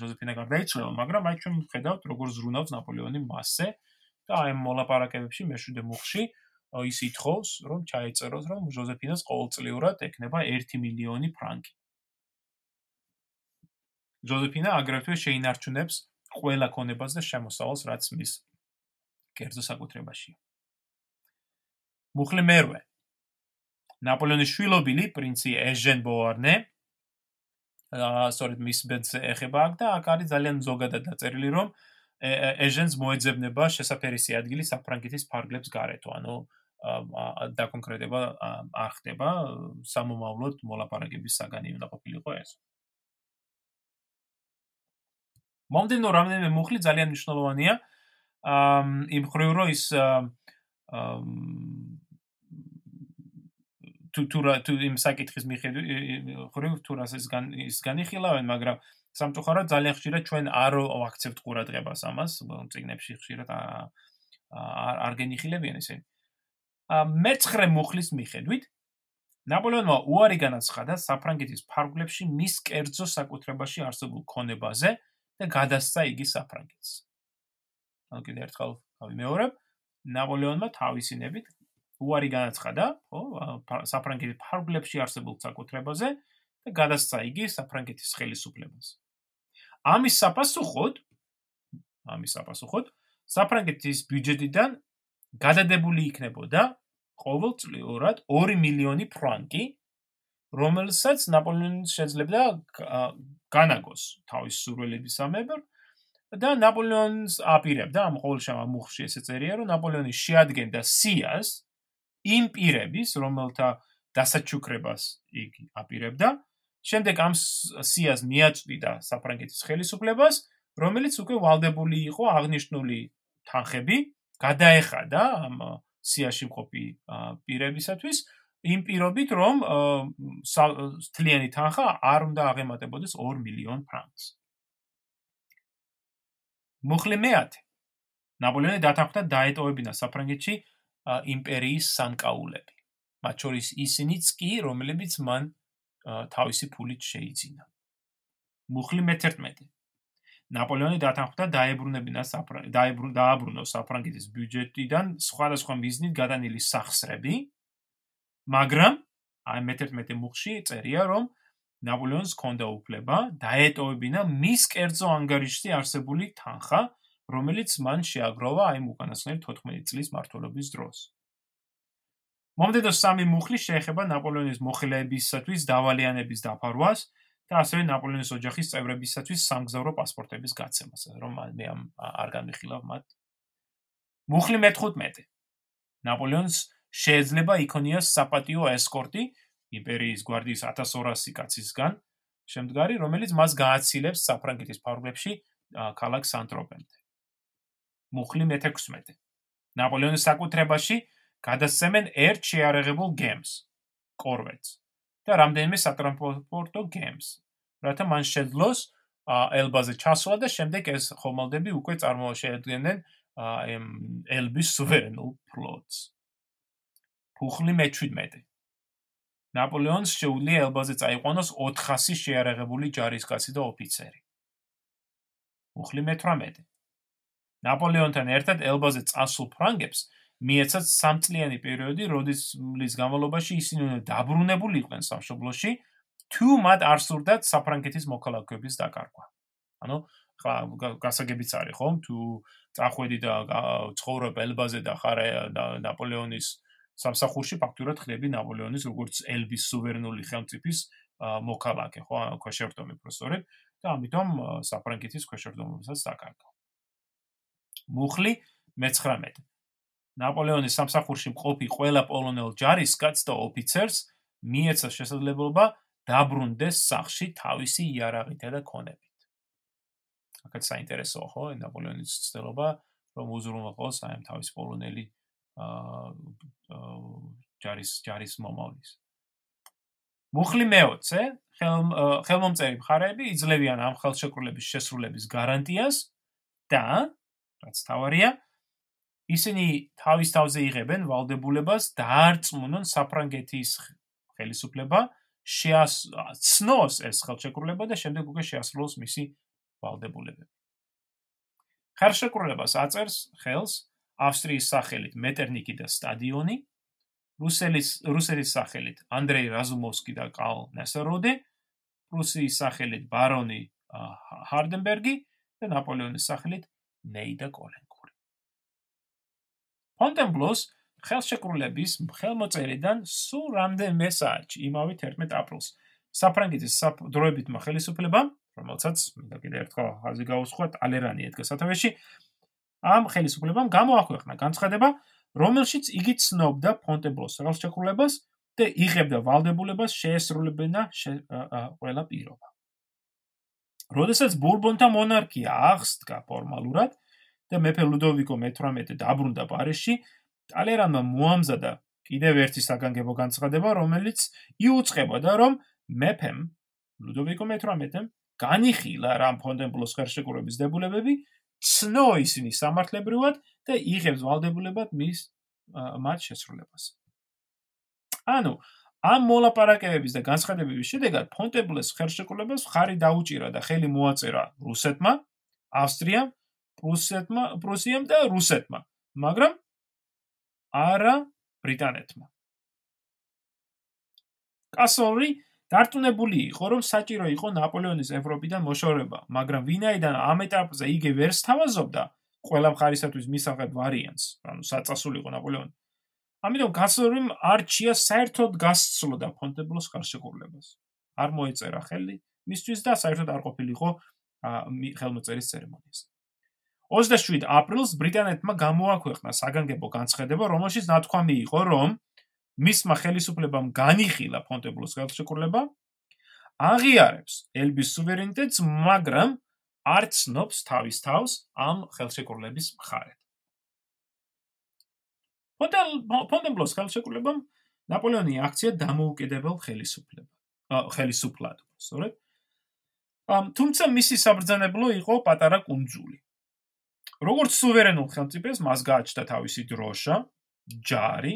ჟოზეფინა გარდაიცვალა, მაგრამ აი ჩვენ ვხედავთ როგორ ზრუნავს ნაპოლეონი მასზე და აი მოლაპარაკებებში მეშვიდე მუხში ის ითხოვს, რომ ჩაეწეროს, რომ ჟოზეფინას ყოველწლიურად ეკნება 1 მილიონი ფრანკი. ჟოზეფინა აგრეთვე შეინარჩუნებს ყველა ქონებას და შემოსავალს, რაც მის კერძო საკუთრებაშია. მუხლი მერვე. ნაპოლეონის შვილობილი პრინცი ეჟენ ბოარნე სწორედ მის ბედს ეხება აქ და აქ არის ძალიან ზოგადად დაწერილი რომ ეჟენს მოეძებნება შესაფერისი ადგილი საფრანგეთის ფარგლებს გარეთო. ანუ და კონკრეტება არ ხდება სამომავლოდ მოლაპარაკების საგანი უნდა ყოფილიყო ეს. მომდენო რამდენიმე მუხლი ძალიან მნიშვნელოვანია. იმ ხრივ რომ ის თუ თუ თუ იმ საკითხის მიხედვით თუ რას ის გან ის განიხილავენ, მაგრამ სამწუხაროდ ძალიან ხშირად ჩვენ არ ვაქცევთ ყურადღებას ამას, წიგნებში ხშირად არ არ გენიხილებიან ესე. ა მეცხრე მუხლის მიხედვით ნაპოლეონმა უარი განაცხადა საფრანგეთის ფარგლებში მის კერძო საკუთრებაში არსებულ ქონებაზე და გადასცა იგი საფრანგეთს. ანუ კიდევ ერთხელ ვიმეორებ, ნაპოლეონმა თავისინებით უარი განაცხადა, ხო, საფრანგეთის ფარგლებში არსებულ საკუთრებაზე და გადასცა იგი საფრანგეთის ხელისუფლებას. ამის საპასუხოდ ამის საპასუხოდ საფრანგეთის ბიუჯეტიდან გადადებული იქნებოდა ყოველწლიურად 2 მილიონი ფრანკი, რომელსაც ნაპოლეონის შეძლებდა განაგოს თავის სურვილების ამებერ და ნაპოლეონს აპირებდა ამ ყოველშაბათ მუხში ესე წერია, რომ ნაპოლეონი შეადგენდა სიას იმ პირების, რომელთა დასაჩუქრებას იგი აპირებდა, შემდეგ ამ სიას მიაწვდიდა საფრანგეთის ხელისუფლებას, რომელიც უკვე ვალდებული იყო აღნიშნული თანხები გადაეხადა ამ სიაში მყოფი პირებისათვის იმ პირობით, რომ თლიანი თანხა არ უნდა აღემატებოდეს 2 მილიონ ფრანკს. მუხლი მეათე ნაპოლეონი დათანხმდა დაეტოვებინა საფრანგეთში იმპერიის სამკაულები. მათ შორის ისინიც კი, რომლებიც მან თავისი ფულით შეიძინა. მუხლი მე-11. ნაპოლეონი დათანხმდა დაებრუნებინა საფრანგეთის დააბრუნოს საფრანგეთის ბიუჯეტიდან სხვადასხვა მიზნით გადანილი სახსრები, მაგრამ აი მე-11 მუხში წერია, რომ ნაპოლეონს ჰქონდა უფლება დაეტოვებინა მის კერძო ანგარიშში არსებული თანხა, რომელიც მან შეაგროვა აი უკანასკნელი 14 წლის მართლობის დროს. მომდევნო სამი მუხლი შეეხება ნაპოლეონის მოხელეებისათვის დავალიანების დაფარვას და ასევე ნაპოლეონის ოჯახის წევრებისათვის სამგზავრო პასპორტების გაცემას, რომ მე ამ არ განვიხილავ მათ. მუხლი მე-15. ნაპოლეონს შეიძლება იქონიოს საპატიო ესკორტი იმპერიის გვარდიის 1200 კაცისგან შემდგარი, რომელიც მას გააცილებს საფრანგეთის ფარგლებში ქალაქ სანტროპენზე. მუხლი მე-16. ნაპოლეონის საკუთრებაში გადასცემენ ერთ შეარაღებულ გემს, კორვეტს და რამდენიმე სატრანსპორტო გემს, რათა მან შეძლოს ელბაზე ჩასვლა და შემდეგ ეს ხომალდები უკვე წარმოშედგენენ ამ ელბის სუვერენულ ფლოტს. მუხლი მე-17. ნაპოლეონს შეუძლია ელბაზე წაიყვანოს 400 შეარაღებული ჯარისკაცი და ოფიცერი. მუხლი მე-18. ნაპოლეონთან ერთად ელბაზე წასულ ფრანგებს მიეცათ სამწლიანი პერიოდი, როდის განმავლობაში ისინი უნდა დაბრუნებულიყვნენ სამშობლოში, თუ მათ არ სურდათ საფრანგეთის მოქალაქეობის დაკარგვა. ანუ ხა გასაგებიც არის ხომ, თუ წახვედი და ცხოვრობ ელბაზე და ხარ ნაპოლეონის სამსახურში ფაქტურად ხდები ნაპოლეონის როგორც ელბის სუვერენული ხელმწიფის მოქალაქე, ხო, ქვეშევრდომი პროფესორი და ამიტომ საფრანგეთის ქვეშევრდომობასაც დაკარგა. მუხლი მე-19 ნაპოლეონის სამსახურში მყოფი ყველა პოლონელ ჯარისკაცს და ოფიცერს მიეცა შესაძლებლობა დაბრუნდეს სახში თავისი იარაღითა და ქონებით. აქაც საინტერესოა ხო, ნაპოლეონის ცდილობა რომ უზრუნველყოს აი ამ თავის პოლონელი აა ჯარის ჯარის მომავლის. მუხლი მეოცე, ხელ ხელმომწერი მხარეები იძლევიან ამ ხელშეკრულების შესრულების გარანტიას და რაც თავარია, ისინი თავის თავზე იღებენ ვალდებულებას დაარწმუნონ საფრანგეთის ხელისუფლება შეაცნოს ეს ხელშეკრულება და შემდეგ უკვე შეასრულოს მისი ვალდებულებები. ხელშეკრულებას აწერს ხელს ავსტრიის სახელით მეტერნიკი და სტადიონი, რუსელის რუსეთის სახელით ანდრეი რაზუმოვსკი და კალ ნესეროდე, პრუსიის სახელით ბარონი ჰარდენბერგი და ნაპოლეონის სახელით ნეიდა კოლენკური. ფონტენბლოს ხელშეკრულების ხელმოწერიდან სულ რამდენიმე საათში, იმავე 11 აპრილს, საფრანგეთის დროებითმა ხელისუფლებამ, რომელსაც მინდა კიდევ ერთხელ აზრი გაუსხვა, ტალერანი ედგა სათავეში, ამ ხელისუფლებამ გამოაქვეყნა განცხადება, რომელშიც იგი ცნობდა ფონტენბლოს ხელშეკრულებას და იღებდა ვალდებულებას შეესრულებინა ყველა პირობა. როდესაც ბურბონთა მონარქია აღსდგა ფორმალურად და მეფე ლუდოვიკო მე-18 დაბრუნდა პარიზში, ტალერანმა მოამზადა კიდევ ერთი საგანგებო განცხადება, რომელიც იუწყებოდა, რომ მეფემ ლუდოვიკო მე-18-მ განიხილა რამ ფონდენბლოს ხელშეკრულების დებულებები, ცნო ისინი სამართლებრივად და იღებს ვალდებულებად მის მათ შესრულებას. ანუ ამ მოლაპარაკებების და განცხადებების შედეგად ფონტებლეს ხელშეკრულებას ხარი დაუჭირა და ხელი მოაწერა რუსეთმა, ავსტრიამ, პრუსეთმა, პრუსიამ და რუსეთმა, მაგრამ არა ბრიტანეთმა. კასორი დარწმუნებული იყო, რომ საჭირო იყო ნაპოლეონის ევროპიდან მოშორება, მაგრამ ვინაიდან ამ ეტაპზე იგი ვერ სთავაზობდა ყველა მხარისათვის მისაღებ ვარიანტს, ანუ საწასულიყო ნაპოლეონი. ამიტომ კასორიმ არჩია საერთოდ გასცლოდა ფონტებლოს ხელშეკრულებას. არ მოეწერა ხელი მისთვის და საერთოდ არ ყოფილიყო ხელმოწერის ცერემონიას. 27 აპრილს ბრიტანეთმა გამოაქვეყნა საგანგებო განცხადება, რომელშიც ნათქვამი იყო, რომ მისმა ხელისუფლებამ განიხილა ფონტებლოს ხელშეკრულება, აღიარებს ელბის სუვერენიტეტს, მაგრამ არ ცნობს თავის თავს ამ ხელშეკრულების მხარეთ. ფონტებლოს ხელშეკრულებამ ნაპოლეონი აქცია დამოუკიდებელ ხელისუფლება, ხელისუფლად, სწორედ. ამ თუმცა მისი საბრძანებლო იყო პატარა კუნძული. როგორც სუვერენულ ხელმწიფეს მას გააჩნდა თავისი დროშა, ჯარი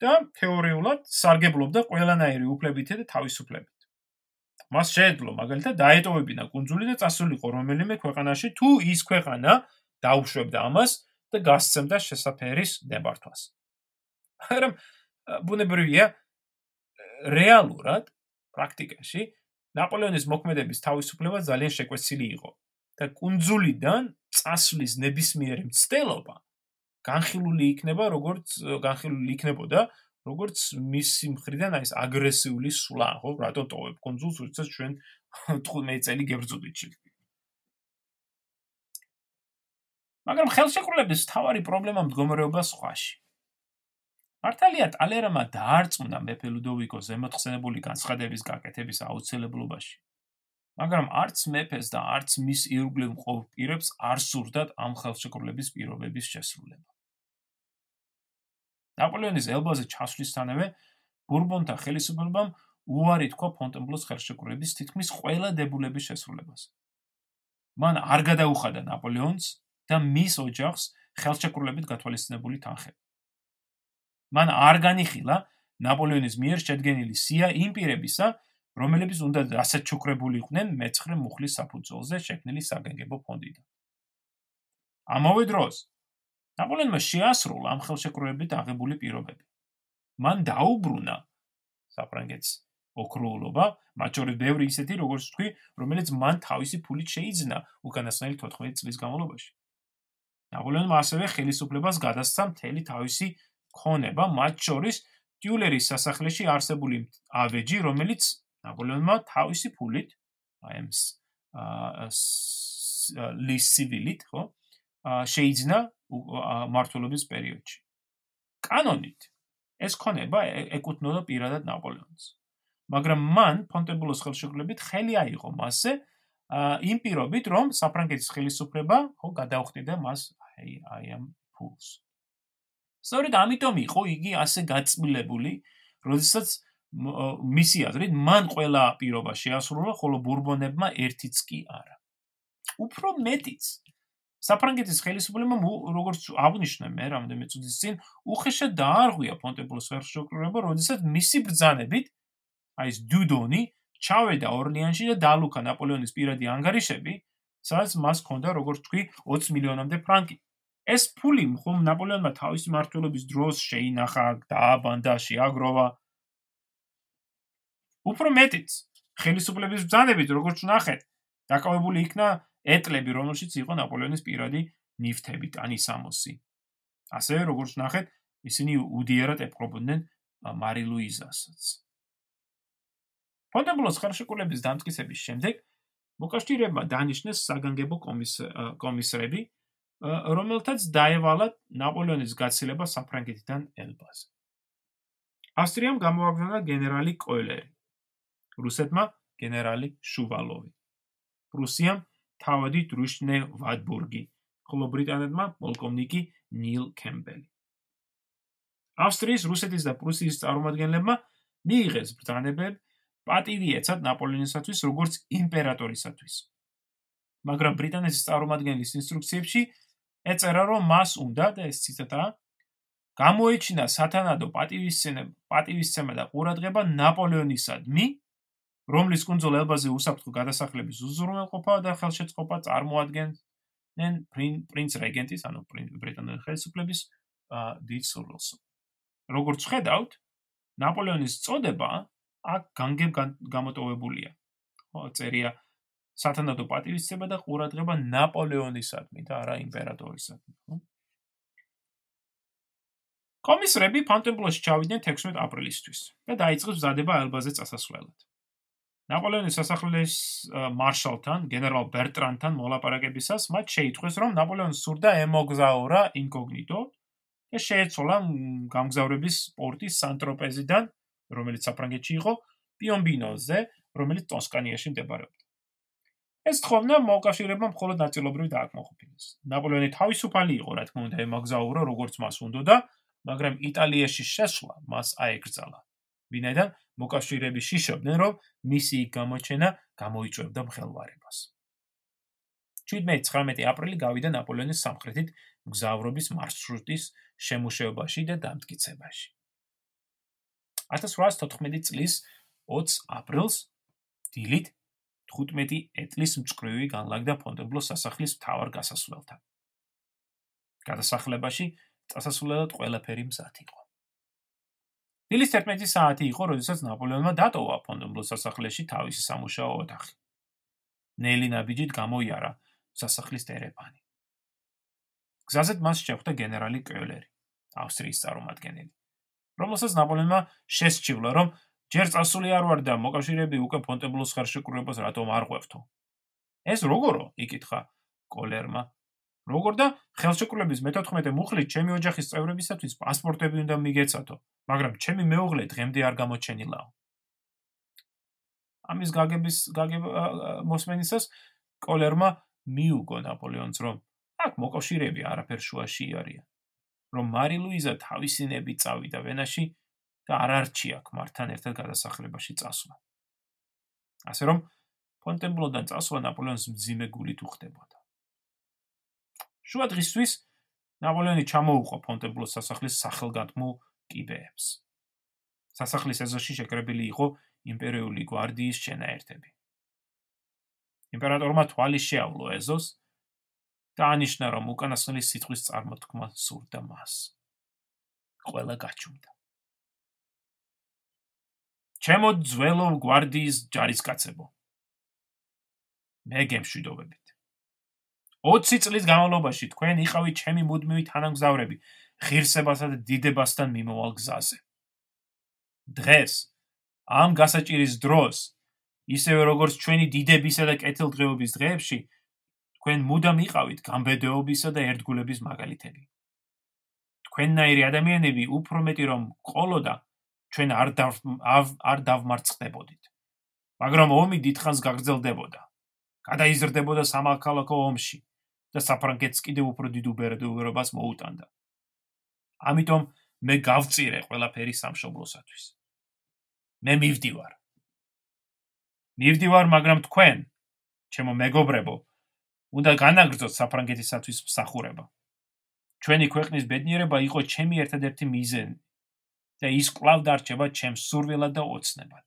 და თეორიულად სარგებლობდა ყველანაირი უფლებითა და თავისუფლებით. მას შეეძლო მაგალითად დაეტოვებინა კუნძული და წასულიყო რომელიმე ქვეყანაში თუ ის ქვეყანა დაუშვებდა ამას და გასცემდა შესაფერის ნებართვას. მაგრამ ბუნებრივია რეალურად პრაქტიკაში ნაპოლეონის მოქმედების თავისუფლება ძალიან შეკვეცილი იყო და კუნძულიდან წასვლის ნებისმიერი მცდელობა განხილული იქნება როგორც განხილული იქნებოდა როგორც მისი მხრიდან აი ეს აგრესიული სვლა ხო რატო ტოვებ კონძულს როდესაც ჩვენ 15 წელი გებრძოდით ჩი მაგრამ ხელშეკრულების თავარი პრობლემა მდგომარეობა სხვაში მართალია ტალერმა დაარწმუნა მეფე ლუდოვიკო ზემოთხსენებული განცხადების გაკეთების აუცილებლობაში. მაგრამ არც მეფეს და არც მის ირგვლივ მყოფ პირებს არ სურდათ ამ ხელშეკრულების პირობების შესრულება. ნაპოლეონის ელბაზე ჩასვლისთანავე ბურბონთა ხელისუფლებამ უარი თქვა ფონტენბლოს ხელშეკრულების თითქმის ყველა დებულების შესრულებას. მან არ გადაუხადა ნაპოლეონს და მის ოჯახს ხელშეკრულებით გათვალისწინებული თანხები. მან არ განიხილა ნაპოლეონის მიერ შედგენილი სია იმ პირებისა, რომლებიც უნდა დასაჩუქრებული იყვნენ მეცხრე მუხლის საფუძველზე შექმნილი საგანგებო ფონდიდან. ამავე დროს ნაპოლეონმა შეასრულა ამ ხელშეკრულებით აღებული პირობები. მან დაუბრუნა საფრანგეთს ოქროულობა, მათ შორის ბევრი ისეთი, როგორც თქვი, რომელიც მან თავისი ფულით შეიძინა უკანასკნელი 14 წლის განმავლობაში. ნაპოლეონმა ასევე ხელისუფლებას გადასცა მთელი თავისი ქონება, მათ შორის ტიულერის სასახლეში არსებული ავეჯი, რომელიც ნაპოლეონმა თავისი ფულით, აი ეს აა ლისივილით, ხო? შეიძინა მართლობის პერიოდში. კანონით ეს ქონება ეკუთვნოდა პირადად ნაპოლეონს. მაგრამ მან ფონტებულოს ხელშეკრულებით ხელი აიღო მასზე იმ პირობით, რომ საფრანგეთის ხელისუფლება ხო გადაუხდიდა მას აი აი ამ ფულს. სწორედ ამიტომ იყო იგი ასე გაწმილებული, როდესაც მისი აზრით მან ყველა პირობა შეასრულა, ხოლო ბურბონებმა ერთიც კი არა. უფრო მეტიც, საფრანგეთის ხელისუფლებამ როგორც აღნიშნა მე რამდენიმე წუთის წინ უხეშად დაარღვია ფონტებლოს ხელშეკრულება, როდესაც მისი ბრძანებით აი ეს დუდონი ჩავედა ორლიანში და დალუკა ნაპოლეონის პირადი ანგარიშები, სადაც მას ჰქონდა როგორც თქვი 20 მილიონამდე ფრანკი. ეს ფული ხომ ნაპოლეონმა თავისი მმართველობის დროს შეინახა, დააბანდა, შეაგროვა. უფრო მეტიც, ხელისუფლების ბრძანებით როგორც ნახეთ, დაკავებული იქნა ეტლები, რომელშიც იყო ნაპოლეონის პირადი ნიფთები, ტანი სამოსი. ასევე როგორც ნახეთ, ისინი უდიერად ეპყრობოდნენ მარი ლუიზასაც. ფონდებლოს ხელშეკრულების დამტკიცების შემდეგ მოკავშირეებმა დანიშნეს საგანგებო კომისრები, რომელთაც დაევალათ ნაპოლეონის გაცილება საფრანგეთიდან ელბაზე. ავსტრიამ გამოაგზავნა გენერალი კოილერი, რუსეთმა გენერალი შუვალოვი. პრუსიამ თავადი დრუშნე ვადბურგი, ხოლო ბრიტანეთმა პოლკოვნიკი ნილ კემბელი. ავსტრიის, რუსეთის და პრუსიის წარმომადგენლებმა მიიღეს ბრძანებები პატივი ეცათ ნაპოლეონისათვის როგორც იმპერატორისათვის. მაგრამ ბრიტანეთის წარმომადგენლის ინსტრუქციებში ეწერა რომ მას უნდა და ეს ციტატა გამოეჩინა სათანადო პატივისცემა პატივისცემა და ყურადღება ნაპოლეონისადმი რომლის კუნძულ ელბაზე უსაფრთხო გადასახლების უზრუნველყოფა და ხელშეწყობა წარმოადგენენ პრინც რეგენტის ანუ ბრიტანელი ხელისუფლების დიდ სურვილს. როგორც ხედავთ, ნაპოლეონის წოდება აქ განგებ გამოტოვებულია. ხო, წერია სათანადო პატივისცემა და ყურადღება ნაპოლეონისადმი და არა იმპერატორისადმი, ხო? კომისრები ფონტენბლოში ჩავიდნენ 16 აპრილისთვის და დაიწყეს მზადება ელბაზე წასასვლელად. ნაპოლეონის სასახლის მარშალთან, გენერალ ბერტრანთან მოლაპარაკებისას მათ შეიტყვეს, რომ ნაპოლეონს სურდა ემოგზაურა ინკოგნიტო და შეეცოლა გამგზავრების პორტის სანტროპეზიდან, რომელიც საფრანგეთში იყო, პიონბინოზე, რომელიც ტოსკანიაში მდებარეობდა. ეს თხოვნა მოკავშირეებმა მხოლოდ ნაწილობრივ დააკმაყოფილეს. ნაპოლეონი თავისუფალი იყო, რა თქმა უნდა, ემაგზაურო როგორც მას უნდოდა, მაგრამ იტალიაში შესვლა მას აეკრძალა. ვინაიდან მოკავშირეები შიშობდნენ, რომ მისი გამოჩენა გამოიწვევდა მხელვარებას. 17-19 აპრილი გავიდა ნაპოლეონის სამხრეთით მგზავრობის მარშრუტის შემუშავებაში და დამტკიცებაში. 1814 წლის 20 აპრილს დილით 15 ეტლის მწკრივი განლაგდა ფონტენბლოს სასახლის მთავარ გასასვლელთან. გადასახლებაში წასასვლელად ყველაფერი მზად იყო. დილის 11 საათი იყო, როდესაც ნაპოლეონმა დატოვა ფონტენბლოს სასახლეში თავისი სამუშაო ოთახი. ნელი ნაბიჯით გამოიარა სასახლის დერეფანი. გზაზე მას შეხვდა გენერალი კეულერი, ავსტრიის წარმომადგენელი, რომელსაც ნაპოლეონმა შესჩივლა, რომ ჯერ წასული არ ვარ და მოკავშირეები უკვე ფონტენბლოს ხარშეკურებას რატომ არ ყვევთო? ეს როგორო? იკითხა კოლერმა. როგორ და ხელშეკრულების მე-14 მუხლით ჩემი ოჯახის წევრებისათვის პასპორტები უნდა მიგეცათო, მაგრამ ჩემი მეუღლე დღემდე არ გამოჩენილაო. ამის გაგების გაგება მოსმენისას კოლერმა მიუგო ნაპოლეონს რომ აქ მოკავშირეები არაფერ შუაში არიან. რომ მარი ლუიზა თავისინები წავიდა ვენაში და არ არჩია ქმართან ერთად გადასახლებაში წასვლა. ასე რომ ფონტენბლოდან წასვლა ნაპოლეონის მძიმე გულით უხდებოდა. შუა დღისთვის ნაპოლეონი ჩამოუყო ფონტენბლოს სასახლის სახელგანთმულ კიბეებს. სასახლის ეზოში შეკრებილი იყო იმპერიული გვარდიის შენაერთები. იმპერატორმა თვალი შეავლო ეზოს და ანიშნა, რომ უკანასკნელი სიტყვის წარმოთქმა სურდა მას. ყველა გაჩუმდა. ჩემო ძველო გვარდიის ჯარისკაცებო. მე გემშვიდობებით. 20 წლის განმავლობაში თქვენ იყავით ჩემი მუდმივი თანამგზავრები ღირსებასა და დიდებასთან მიმოვალ გზაზე. დღეს ამ გასაჭირის დროს ისევე როგორც ჩვენი დიდებისა და კეთილდღეობის დღეებში თქვენ მუდამ იყავით გამბედეობისა და ერთგულების მაგალითები. თქვენნაირი ადამიანები უფრო მეტი რომ ყოლოდა ჩვენ არ არ დავმარცხდებოდით. მაგრამ ომი დიდხანს გაგრძელდებოდა. გადაიზრდებოდა სამალქალაქო ომში და საფრანგეთს კიდევ უფრო დიდ უბერდეურობას მოუტანდა. ამიტომ მე გავწირე ყველაფერი სამშობლოსათვის. მე მივდივარ. მივდივარ, მაგრამ თქვენ, ჩემო მეგობრებო, უნდა განაგრძოთ საფრანგეთისათვის მსახურება. ჩვენი ქვეყნის ბედნიერება იყო ჩემი ერთადერთი მიზანი და ის კვლავ დარჩება ჩემს სურვილად და ოცნებად.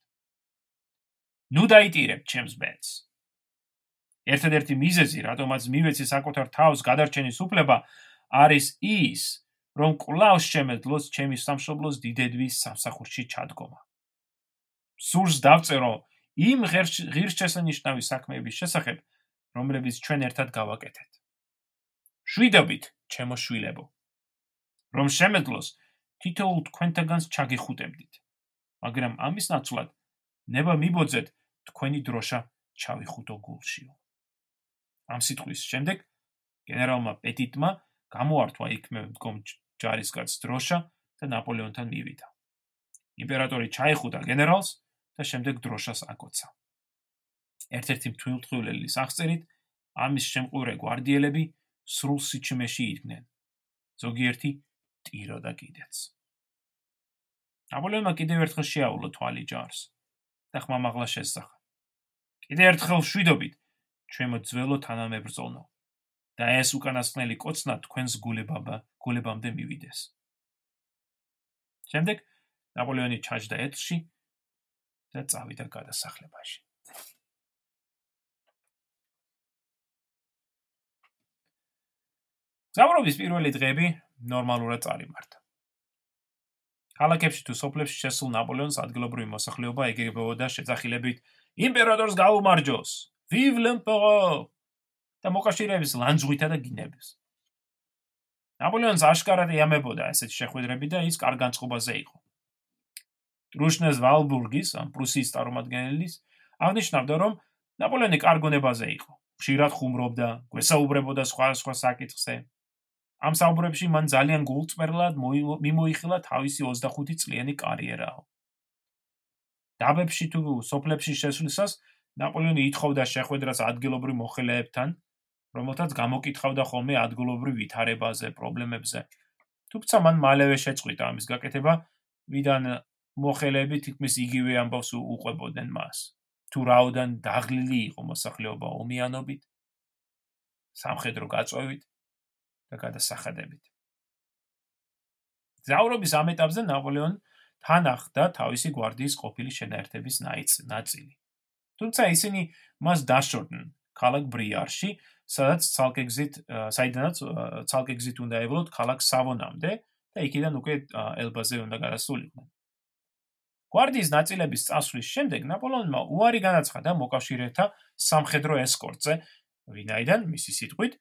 ნუ დაიტირებ ჩემს ბედს. ერთადერთი მიზეზი, რატომაც მივეცი საკუთარ თავს გადარჩენის უფლება, არის ის, რომ კვლავ შემეძლოს ჩემი სამშობლოს დიდედვის სამსახურში ჩადგომა. სურს დავწერო იმ ღირსშესანიშნავი საქმეების შესახებ, რომლებიც ჩვენ ერთად გავაკეთეთ. შვიდობით, ჩემო შვილებო. რომ შემეძლოს თითოეულ თქვენთაგანს ჩაგიხუტებდით. მაგრამ ამის ნაცვლად ნება მიბოძეთ თქვენი დროშა ჩავიხუტო გულშიო. ამ სიტყვის შემდეგ გენერალმა პეტიტმა გამოართვა იქმე მდგომ ჯარისკაც დროშა და ნაპოლეონთან მივიდა. იმპერატორი ჩაიხუტა გენერალს და შემდეგ დროშას აკოცა. ერთ-ერთი მთვილთვილელის აღწერით ამის შემყურე გვარდიელები სრულ სიჩუმეში იდგნენ. ზოგიერთი ტიროდა კიდეც. ნაპოლეონმა კიდევ ერთხელ შეაულა თვალი ჯარს და ხმამაღლა შესახა. კიდევ ერთხელ შვიდობით ჩემო ძველო თანამებრძოლო და ეს უკანასკნელი კოცნა თქვენს გულებაბა გულებამდე მივიდეს. შემდეგ ნაპოლეონი ჩაჯდა ეთში და წავიდა გადასახლებაში. ზავრობის პირველი დღეები ნორმალურად წარიმართა. ქალაქებში თუ სოფლებში შესულ ნაპოლეონს ადგილობრივი მოსახლეობა ეგებებოდა შეძახილებით იმპერატორს გაუმარჯოს vive l'empereur და მოკავშირეების ლანძღვითა და გინების. ნაპოლეონს აშკარად ეამებოდა ესეთ შეხვედრები და ის კარგ განწყობაზე იყო. ტრუშნეს ვალბურგის ამ პრუსიის წარმომადგენლის აღნიშნავდა რომ ნაპოლეონი კარგ გონებაზე იყო ხშირად ხუმრობდა გვესაუბრებოდა სხვა სხვა საკითხზე ამ საუბრებში მან ძალიან გულწრფელად მიმოიხილა თავისი 25 წლიანი კარიერა. დაბებში თუ სოფლებში შესვლისას ნაპოლეონი ითხოვდა შეხვედრას ადგილობრივ მოხელეებთან, რომელთაც გამოკითხავდა ხოლმე ადგილობრივ ვითარებაზე, პრობლემებზე. თუმცა მან მალევე შეწყვიტა ამის გაკეთება, ვიდან მოხელეები თითქმის იგივე ამბავს უყვებოდნენ მას. თუ რაოდან დაღლილი იყო მოსახლეობა ომიანობით, სამხედრო გაწევით და გადასახადებით. ზაურობის ამ ეტაპზე ნაპოლეონ თან ახდა თავისი გვარდიის ყოფილი შენაერთების ნაწილი. თუმცა ისინი მას დაშორდნენ ქალაქ ბრიარში, სადაც ცალკეგზით, საიდანაც ცალკეგზით უნდა ევლოთ ქალაქ სავონამდე და იქიდან უკვე ელბაზე უნდა გადასულიყვნენ. გვარდიის ნაწილების წასვლის შემდეგ ნაპოლეონმა უარი განაცხადა მოკავშირეთა სამხედრო ესკორტზე, ვინაიდან მისი სიტყვით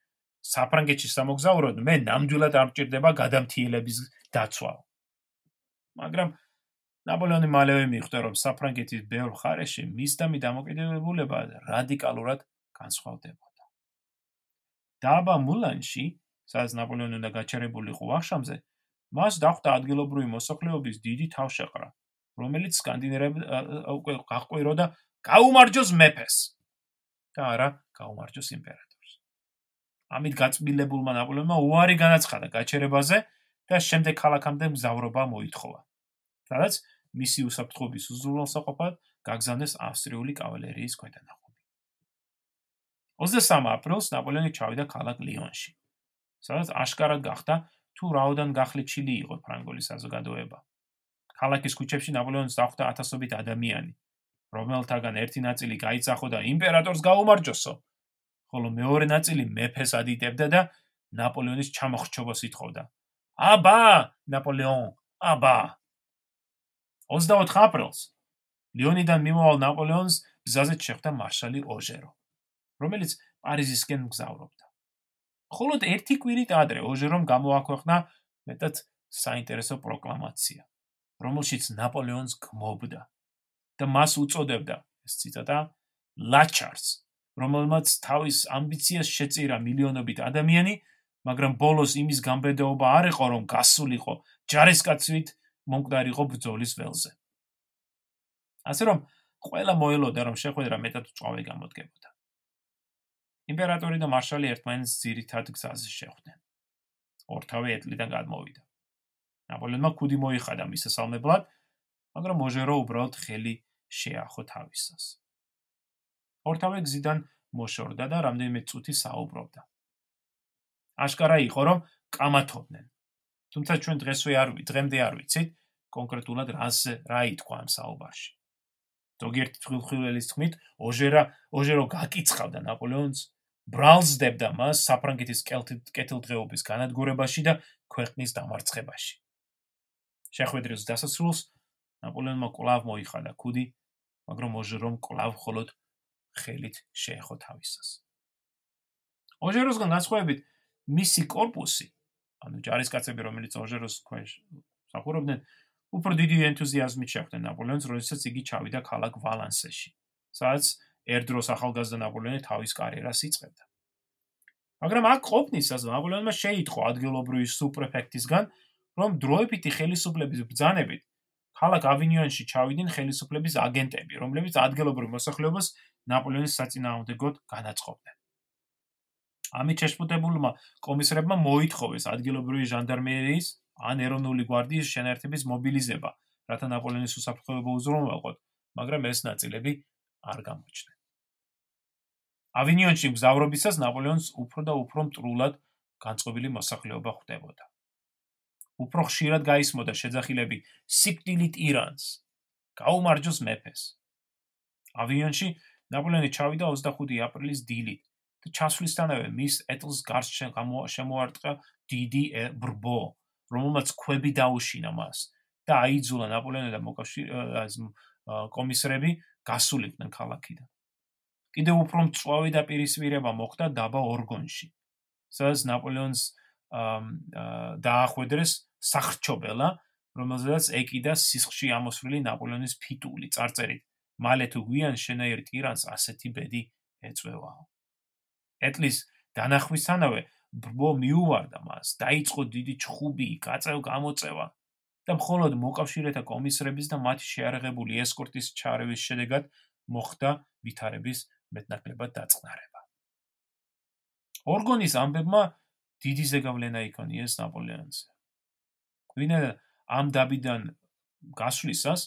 საფრანგეთში სამოგზაუროდ მე ნამდვილად არ მჭირდება გადამთიელების დაცვა. მაგრამ ნაპოლეონი მალევე მიხვდა, რომ საფრანგეთის ბევრ ხარეში მისდამი დამოკიდებულება რადიკალურად განსხვავდებოდა. დაბა მულანში, სადაც ნაპოლეონი უნდა გაჩერებულიყო ვახშამზე, მას დახვდა ადგილობრივი მოსახლეობის დიდი თავშეყრა, რომელიც სკანდინავები უკვე გაყვიროდა გაუმარჯოს მეფეს და არა გაუმარჯოს იმპერატორს. ამით გაწმილებულმა ნაპოლეონმა უარი განაცხადა გაჩერებაზე და შემდეგ ქალაქამდე მგზავრობა მოითხოვა. სადაც მისი უსაფრთხოების უზრუნველსაყოფად გაგზავნეს ავსტრიული კავალერიის ქვედანაყოფი. 23 აპრილს ნაპოლეონი ჩავიდა ქალაქ ლიონში, სადაც აშკარად გახდა თუ რაოდან გახლეჩილი იყო ფრანგული საზოგადოება. ქალაქის ქუჩებში ნაპოლეონს დახვდა ათასობით ადამიანი, რომელთაგან ერთი ნაწილი გაიცახო და იმპერატორს გაუმარჯოსო. ხოლო მეორე ნაწილი მეფეს ადიდებდა და ნაპოლეონის ჩამოხრჩობას ითხოვდა. აბა, ნაპოლეონ, აბა. 24 აპრილს ლიონიდან მიმოვალ ნაპოლეონს გზაზე შეხვდა მარშალი ოჟერო, რომელიც პარიზისკენ მგზავრობდა. ხოლო ერთი კვირით ადრე ოჟერომ გამოაქვეყნა მეტად საინტერესო პროკლამაცია, რომელშიც ნაპოლეონს გმობდა და მას უწოდებდა, ეს ციტატა, ლაჩარს, რომელმაც თავის ამბიციას შეწირა მილიონობით ადამიანი, მაგრამ ბოლოს იმის გამბედაობა არ იყო, რომ გასულიყო ჯარისკაცით მომკვდარიყო ბრძოლის ველზე. ასე რომ ყველა მოელოდა, რომ შეხვედრა მეტად უწყავი გამოდგებოდა. იმპერატორი და მარშალი ერთმანეთს ძირითად გზაზე შეხვდნენ. ორთავე ეტლიდან გადმოვიდა. ნაპოლეონმა კუდი მოიხადა მის სასალმებლად, მაგრამ მოჟერო უბრალოდ ხელი შეახო თავისას. ორთავე გზიდან მოშორდა და რამდენიმე წუთი საუბრობდა. აშკარა იყო, რომ კამათობდნენ. თუმცა ჩვენ დღესვე არ დღემდე არ ვიცით კონკრეტულად რას რა ითქვა ამ საუბარში. ზოგიერთი თხილხილის თქმით, ოჟერა ოჟერო გაკიცხავდა ნაპოლეონს, ბრალზდებდა მას საფრანგეთის კეთილდღეობის განადგურებაში და ქვეყნის დამარცხებაში. შეხვედრის დასასრულს ნაპოლეონმა კვლავ მოიხადა კუდი, მაგრამ ოჟერომ კვლავ მხოლოდ ხელით შეეხო თავისას. ოჟეროსგან განსხვავებით, მისი корпуსი, ანუ ჯარისკაცები, რომელიც ოჟეროს ქვეშ მსახურობდნენ, უფრო დიდი ენთუზიაზმით შეხვდნენ ნაპოლეონს, როდესაც იგი ჩავიდა ქალაქ ვალანსეში, სადაც ერთდროს ახალგაზრდა ნაპოლეონი თავის კარიერას იწყებდა. მაგრამ აქ ყოფნისას ნაპოლეონმა შეიტყო ადგილობრივი სუპრეფექტისგან, რომ დროებითი ხელისუფლების ბრძანებით ქალაქ ავინიონში ჩავიდნენ ხელისუფლების აგენტები, რომლებიც ადგილობრივ მოსახლეობას ნაპოლეონის საწინააღმდეგოდ განაწყობდნენ. ამით შეშფოთებულმა კომისრებმა მოითხოვეს ადგილობრივი ჟანდარმერიის ან ეროვნული გვარდიის შენერთების მობილიზება, რათა ნაპოლეონის უსაფრთხოება უზრუნველყოთ, მაგრამ ეს ნაწილები არ გამოჩნდა. ავინიონში მგზავრობისას ნაპოლეონს უფრო და უფრო მტრულად განწყობილი მოსახლეობა ხვდებოდა. უფრო ხშირად გაისმოდა შეძახილები სიკვდილით ირანს, გაუმარჯოს მეფეს. ავინიონში ნაპოლეონი ჩავიდა 25 აპრილის დილით და ჩასვლისთანავე მის ეტლს გარს შემოარტყა დიდი ბრბო, რომელმაც ქვები დაუშინა მას და აიძულა ნაპოლეონი და მოკავშირე კომისრები გასულიყვნენ ქალაქიდან. კიდევ უფრო მწვავე და პირისპირება მოხდა დაბა ორგონში, სადაც ნაპოლეონს დაახვედრეს სახრჩობელა, რომელზედაც ეკიდა სისხლში ამოსვლილი ნაპოლეონის ფიტული წარწერით. მალე თუ გვიან შენაერ ტირანს ასეთი ბედი ეწევაო. ეტლის დანახვისთანავე ბრბო მიუვარდა მას, დაიწყო დიდი ჩხუბი, გაწევ გამოწევა და მხოლოდ მოკავშირეთა კომისრების და მათი შეარაღებული ესკორტის ჩარევის შედეგად მოხდა ვითარების მეტნაკლებად დაწყნარება. ორგონის ამბებმა დიდი ზეგავლენა იქონიეს ნაპოლეონზე. ღვინა ამ დაბიდან გასვლისას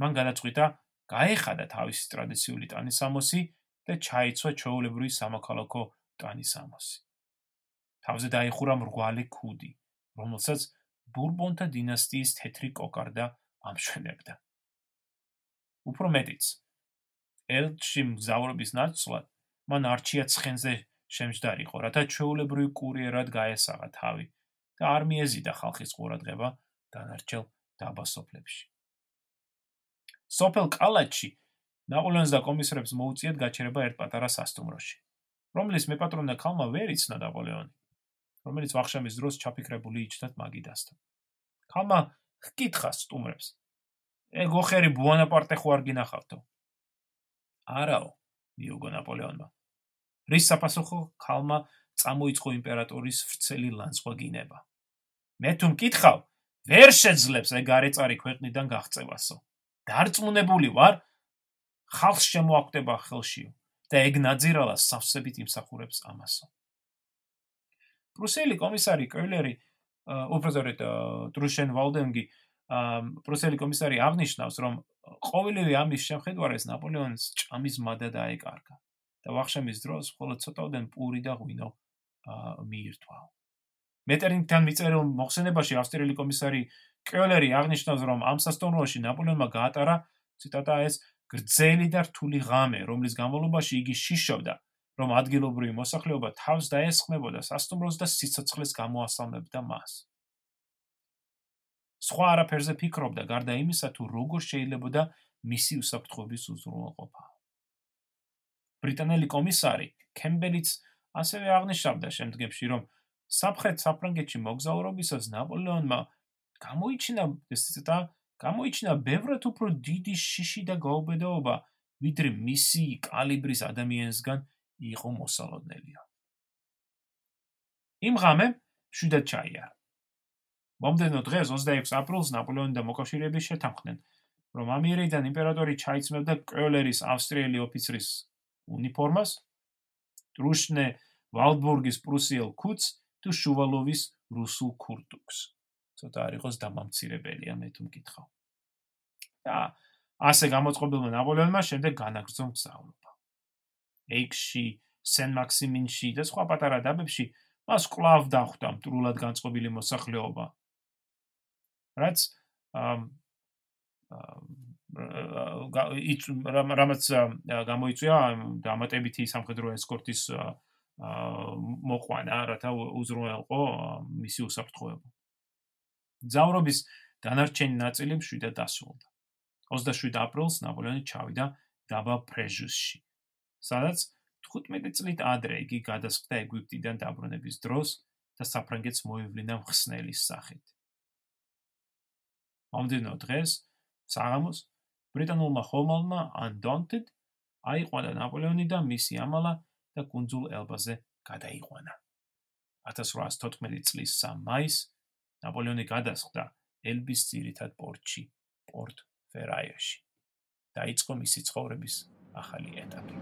მან გადაწყვიტა გაეხადა თავისი ტრადიციული ტანისამოსი და ჩაიცვა ჩაოლებრივი სამოქალაქო ტანისამოსი. თავზე დაიხურა მრგვალი ქუდი, რომელსაც ბურბონთა დინასტიის თეთრი კოკარდა ამშვენებდა. უფრო მეტიც, ელჩი მგზავრობის ნაცვლად მან არჩია ცხენზე შემჯდარიყო, რათა ჩაოლებრივი კურიერად გაესაღა თავი და არ მიეზიდა ხალხის ყურადღება დანარჩელ დაბასოფლებში. სოფელ კალაჩი ნაპოლეონს და კომისრებს მოუწიათ გაჩერება ერთ პატარა სასტუმროში, რომლის მეპატრონე ქალმა ვერ იცნა ნაპოლეონი, რომელიც ვახშამის დროს ჩაფიქრებული იჩნდათ მაგიდასთან. ქალმა ჰკითხა სტუმრებს: "ეგ ოხერი ბუანაპარტე ხო არ გინახავთო?" "არაო", მიუგო ნაპოლეონმა. რის საპასუხო ქალმა წამოიწყო იმპერატორის ვრცელი ლანძღვა გინება. "მე თუ მკითხავ, ვერ შეძლებს ეგ არეწარი ქვეყნიდან გაღწევასო. დარწმუნებული ვარ, ხალხს შემოაკვდება ხელშიო და ეგ ნაძირალა სავსებით იმსახურებს ამასო. პრუსელი კომისარი კოილერი, უბრალოდ ტრუშენ ვალდენგი, პრუსელი კომისარი აღნიშნავს, რომ ყოველივე ამის შეხედვარეს ნაპოლეონის ჭამის მადა დაეკარგა და ვახშამის დროს მხოლოდ ცოტაოდენ პური და ღვინო მიირთვა. მეტერინგთან მიწერილ მოხსენებაში ავსტრიელი კომისარი კეოლერი აღნიშნავს, რომ ამ სასტუმროში ნაპოლეონმა გაატარა ციტატა ეს გრძელი და რთული ღამე, რომლის განმავლობაში იგი შიშობდა, რომ ადგილობრივი მოსახლეობა თავს დაესხმებოდა სასტუმროს და სიცოცხლეს გამოასალმებდა მას. სხვა არაფერზე ფიქრობდა, გარდა იმისა, თუ როგორ შეიძლებოდა მისი უსაფრთხოების უზრუნველყოფა. ბრიტანელი კომისარი კემბელიც ასევე აღნიშნავდა შემდგომში, რომ საფრთხეთ საფრანგეთში მოგზაურობისას ნაპოლეონმა გამოიჩინა ეს ციტატა გამოიჩინა ბევრად უფრო დიდი შიში და გაუბედაობა ვიდრე მისი კალიბრის ადამიანისგან იყო მოსალოდნელია. იმ ღამე შვიდად ჩაიარა მომდენო დღეს 26 აპრილს ნაპოლეონი და მოკავშირეები შეთანხმდნენ რომ ამიერიდან იმპერატორი ჩაიცმევდა კროლერის ავსტრიელი ოფიცრის უნიფორმას დრუშნე ვალბურგის პრუსიელ კუც თუ შუვალოვის რუსულ კურტუქს ცოტა არ იყოს დამამცირებელია მე თუ მკითხავ. და ასე გამოწყობილმა ნაპოლეონმა შემდეგ განაგრძო მგზავრობა. ეიქში, სენ-მაქსიმინში და სხვა პატარა დაბებში მას კლავ დახვდა მტრულად განწყობილი მოსახლეობა. რაც რამაც გამოიწვია დამატებითი სამხედრო ესკორტის მოყვანა, რათა უზრუნველყო მისი უსაფრთხოება. მგზავრობის დანარჩენი ნაწილი მშვიდად დასრულდა. 27 აპრილს ნაპოლეონი ჩავიდა დაბა ფრეჟუსში, სადაც 15 წლით ადრე იგი გადასხდა ეგვიპტიდან დაბრუნების დროს და საფრანგეთს მოევლინა მხსნელის სახით. მომდენო დღეს, საღამოს, ბრიტანულმა ხომალმა Undaunted აიყვანა ნაპოლეონი და მისი ამალა და კუნძულ ელბაზე გადაიყვანა. 1814 წლის 3 მაისს ნაპოლეონი გადასხდა ელბის ძირითად პორტში, პორტ ფერაიაში. დაიწყო მისი ცხოვრების ახალი ეტაპი.